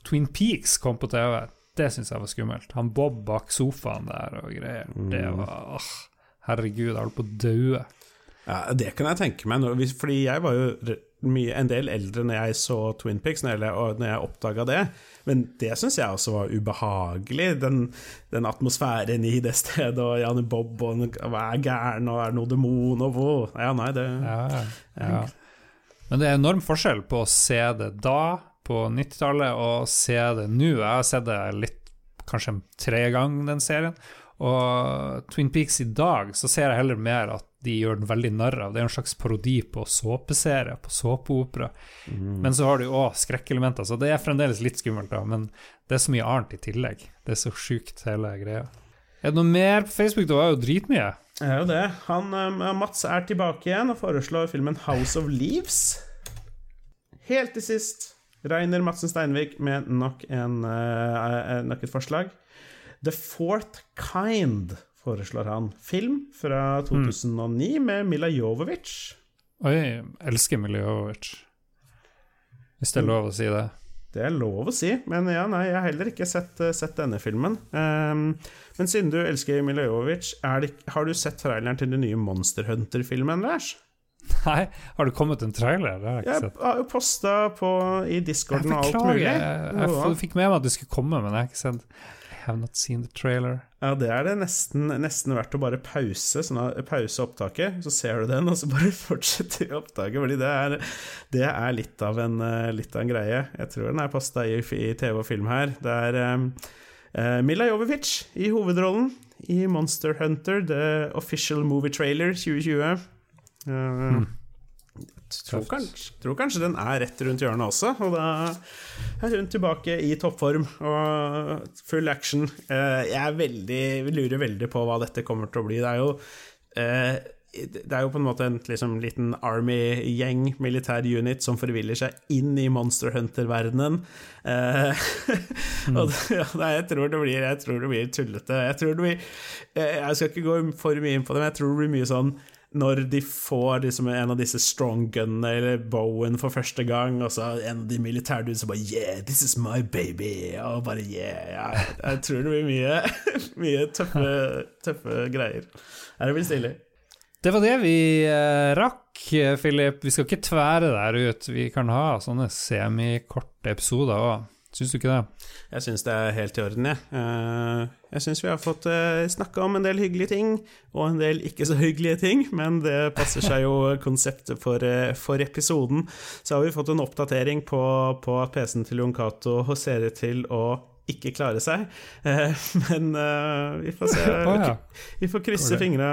Twin Peaks kom på TV, det syns jeg var skummelt. Han Bob bak sofaen der og greier. Mm. Det var åh, Herregud, jeg holdt på å daue. Ja, det kan jeg tenke meg, fordi jeg var jo mye, en del eldre når jeg så Twin Pics, når jeg, når jeg oppdaga det. Men det syns jeg også var ubehagelig, den, den, atmosfæren i det stedet, og Janne Bob og hva er gæren, og er det noe demon, og hvor Ja, nei, det ja, ja. Men det er enorm forskjell på å se det da, på 90-tallet, og se det nå. Jeg har sett det litt, kanskje tre ganger, den serien. Og Twin Peaks i dag, så ser jeg heller mer at de gjør den veldig narr av. Det er en slags parodi på såpeserie, på såpeopera. Mm. Men så har du òg skrekkelementer, så det er fremdeles litt skummelt, da. Men det er så mye annet i tillegg. Det er så sjukt, hele greia. Er det noe mer på Facebook? Det var jo dritmye. Det er jo det. Han, uh, Mats er tilbake igjen og foreslår filmen House of Leaves. Helt til sist Reiner Madsen Steinvik med nok, en, uh, nok et forslag. The Fourth Kind foreslår han. Film fra 2009 mm. med Mila Jovovic. Oi, jeg elsker Mila Jovovic. Hvis det er lov å si det. Det er lov å si, men ja, nei, jeg har heller ikke sett, eh, sett denne filmen. Um, men siden du elsker Mila Jovovic, har du sett traileren til den nye Monster Hunter-filmen, Lars? Nei, har det kommet en trailer? Det har jeg ikke sett. Jeg har jo posta i discorden og alt mulig. Jeg, jeg, jeg fikk med meg at det skulle komme, men jeg har ikke sett have not seen the trailer. Ja, det er det nesten, nesten verdt å bare pause, sånn pause opptaket, så ser du den, og så bare fortsetter vi opptaket. Fordi det er, det er litt, av en, eh, litt, av en, greie. Jeg tror den er pasta i, i, TV og film her. Det er um, uh, Mila Jovovic i hovedrollen i Monster Hunter, the official movie trailer 2020. Uh, mm. Tror kanskje, tror kanskje, den er rett rundt hjørnet også, og da er hun tilbake i toppform og full action. Eh, jeg veldig, lurer veldig på hva dette kommer til å bli. Det er jo, eh, det er jo på en måte en liksom, liten army-gjeng, militær unit, som forviller seg inn i Monster Hunter-verdenen. Eh, mm. og ja, jeg, tror det blir, jeg tror det blir tullete. Jeg, tror det blir, jeg skal ikke gå for mye inn på det, men jeg tror det blir mye sånn når de får liksom en av disse strong gunene eller bowen for første gang, og så en av de militærdudene som bare Yeah, this is my baby! Og bare yeah. Jeg, jeg tror det blir mye, mye tøffe, tøffe greier. Er det vel stilig? Det var det vi uh, rakk, Philip. Vi skal ikke tvære der ut. Vi kan ha sånne semikorte episoder òg. Syns du ikke det? Jeg syns det er helt i orden, jeg. Eh, jeg syns vi har fått uh, snakka om en del hyggelige ting, og en del ikke så hyggelige ting, men det passer seg jo konseptet for, for episoden. Så har vi fått en oppdatering på, på at PC-en til Jon Cato ser ut til å ikke klare seg. men vi får se. Vi får krysse fingra,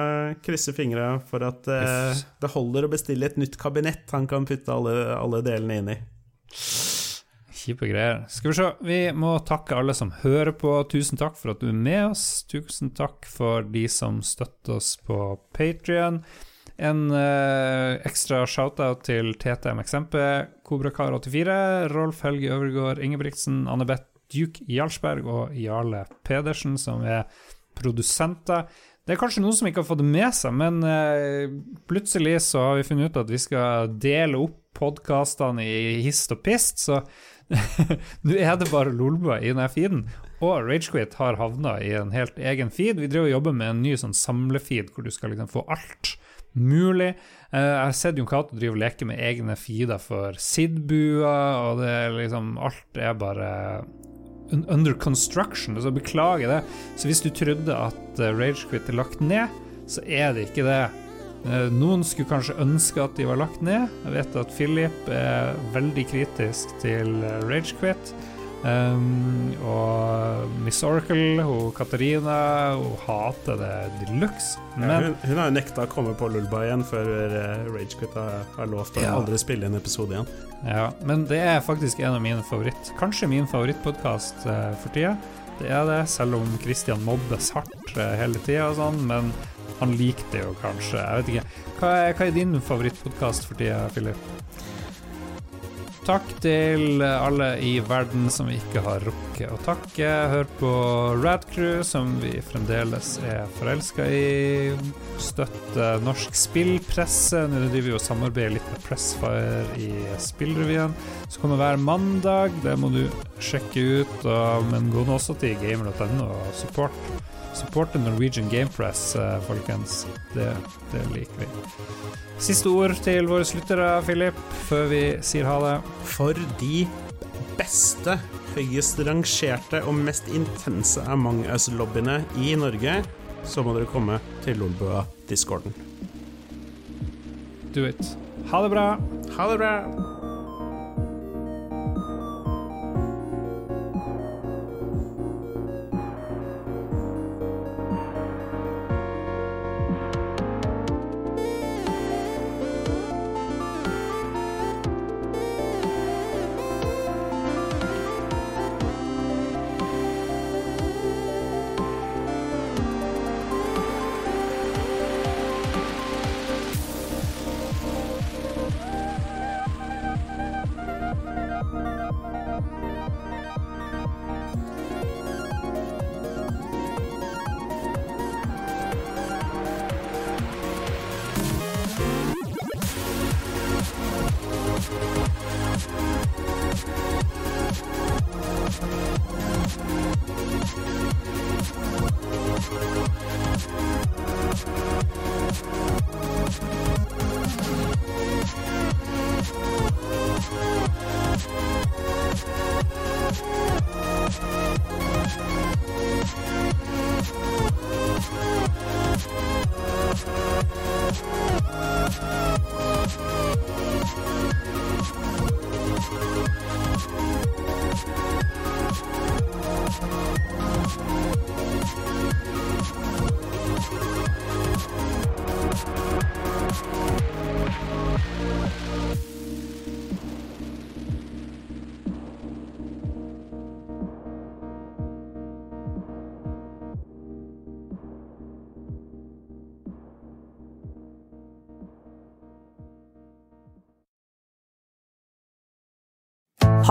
krysse fingra for at det holder å bestille et nytt kabinett han kan putte alle, alle delene inn i. Kjipe greier. Skal vi se, vi må takke alle som hører på. Tusen takk for at du er med oss. Tusen takk for de som støtter oss på Patrion. En eh, ekstra shout-out til TTMXMP, Kobrakar84, Rolf Helge Øvergård Ingebrigtsen, Anne-Beth Duke Jarlsberg og Jarle Pedersen, som er produsenter. Det er kanskje noen som ikke har fått det med seg, men eh, plutselig så har vi funnet ut at vi skal dele opp podkastene i hist og pist, så Nå er det bare Lolbua i denne feeden. Og Ragequit har havna i en helt egen feed. Vi driver og jobber med en ny sånn samlefeed hvor du skal liksom få alt mulig. Eh, jeg har sett Jon Cato drive og leke med egne feeder for Sidbua, og det er liksom Alt er bare under construction, så beklager det. Så hvis du trodde at eh, Ragequit er lagt ned, så er det ikke det. Eh, noen skulle kanskje ønske at de var lagt ned. Jeg vet at Philip er veldig kritisk til eh, Ragequit. Um, og Miss Oracle, hun Katarina, hun hater det de luxe. Ja, hun, hun, har jo nekta å komme på Lulba igjen før uh, Ragequit har, har lovt å ja. aldri spille en episode igjen. Ja, men det er faktisk en av mine favoritt Kanskje min favorittpodkast for tida. Det er det, selv om Christian mobbes hardt hele tida og sånn. Men han likte jo kanskje. Jeg vet ikke. Hva er, hva er din favorittpodkast for tida, Philip? Takk til alle i verden som vi ikke har rukket å takke. Hør på Radcrew, som vi fremdeles er forelska i. Støtte norsk spillpresse. Nå driver vi og samarbeider litt med Pressfire i Spillrevyen. Så kommer hver mandag. Det må du sjekke ut. Men gå nå også til gamer.no og support Support the Norwegian Game Press, eh, folkens. Det, det, liker vi. Siste ord til våre sluttere, Philip, før vi sier ha det. For de beste, høyest rangerte og mest intense Among us-lobbyene i Norge, så må dere komme til Lolbua-discorden. Do it. Ha det bra. Ha det bra.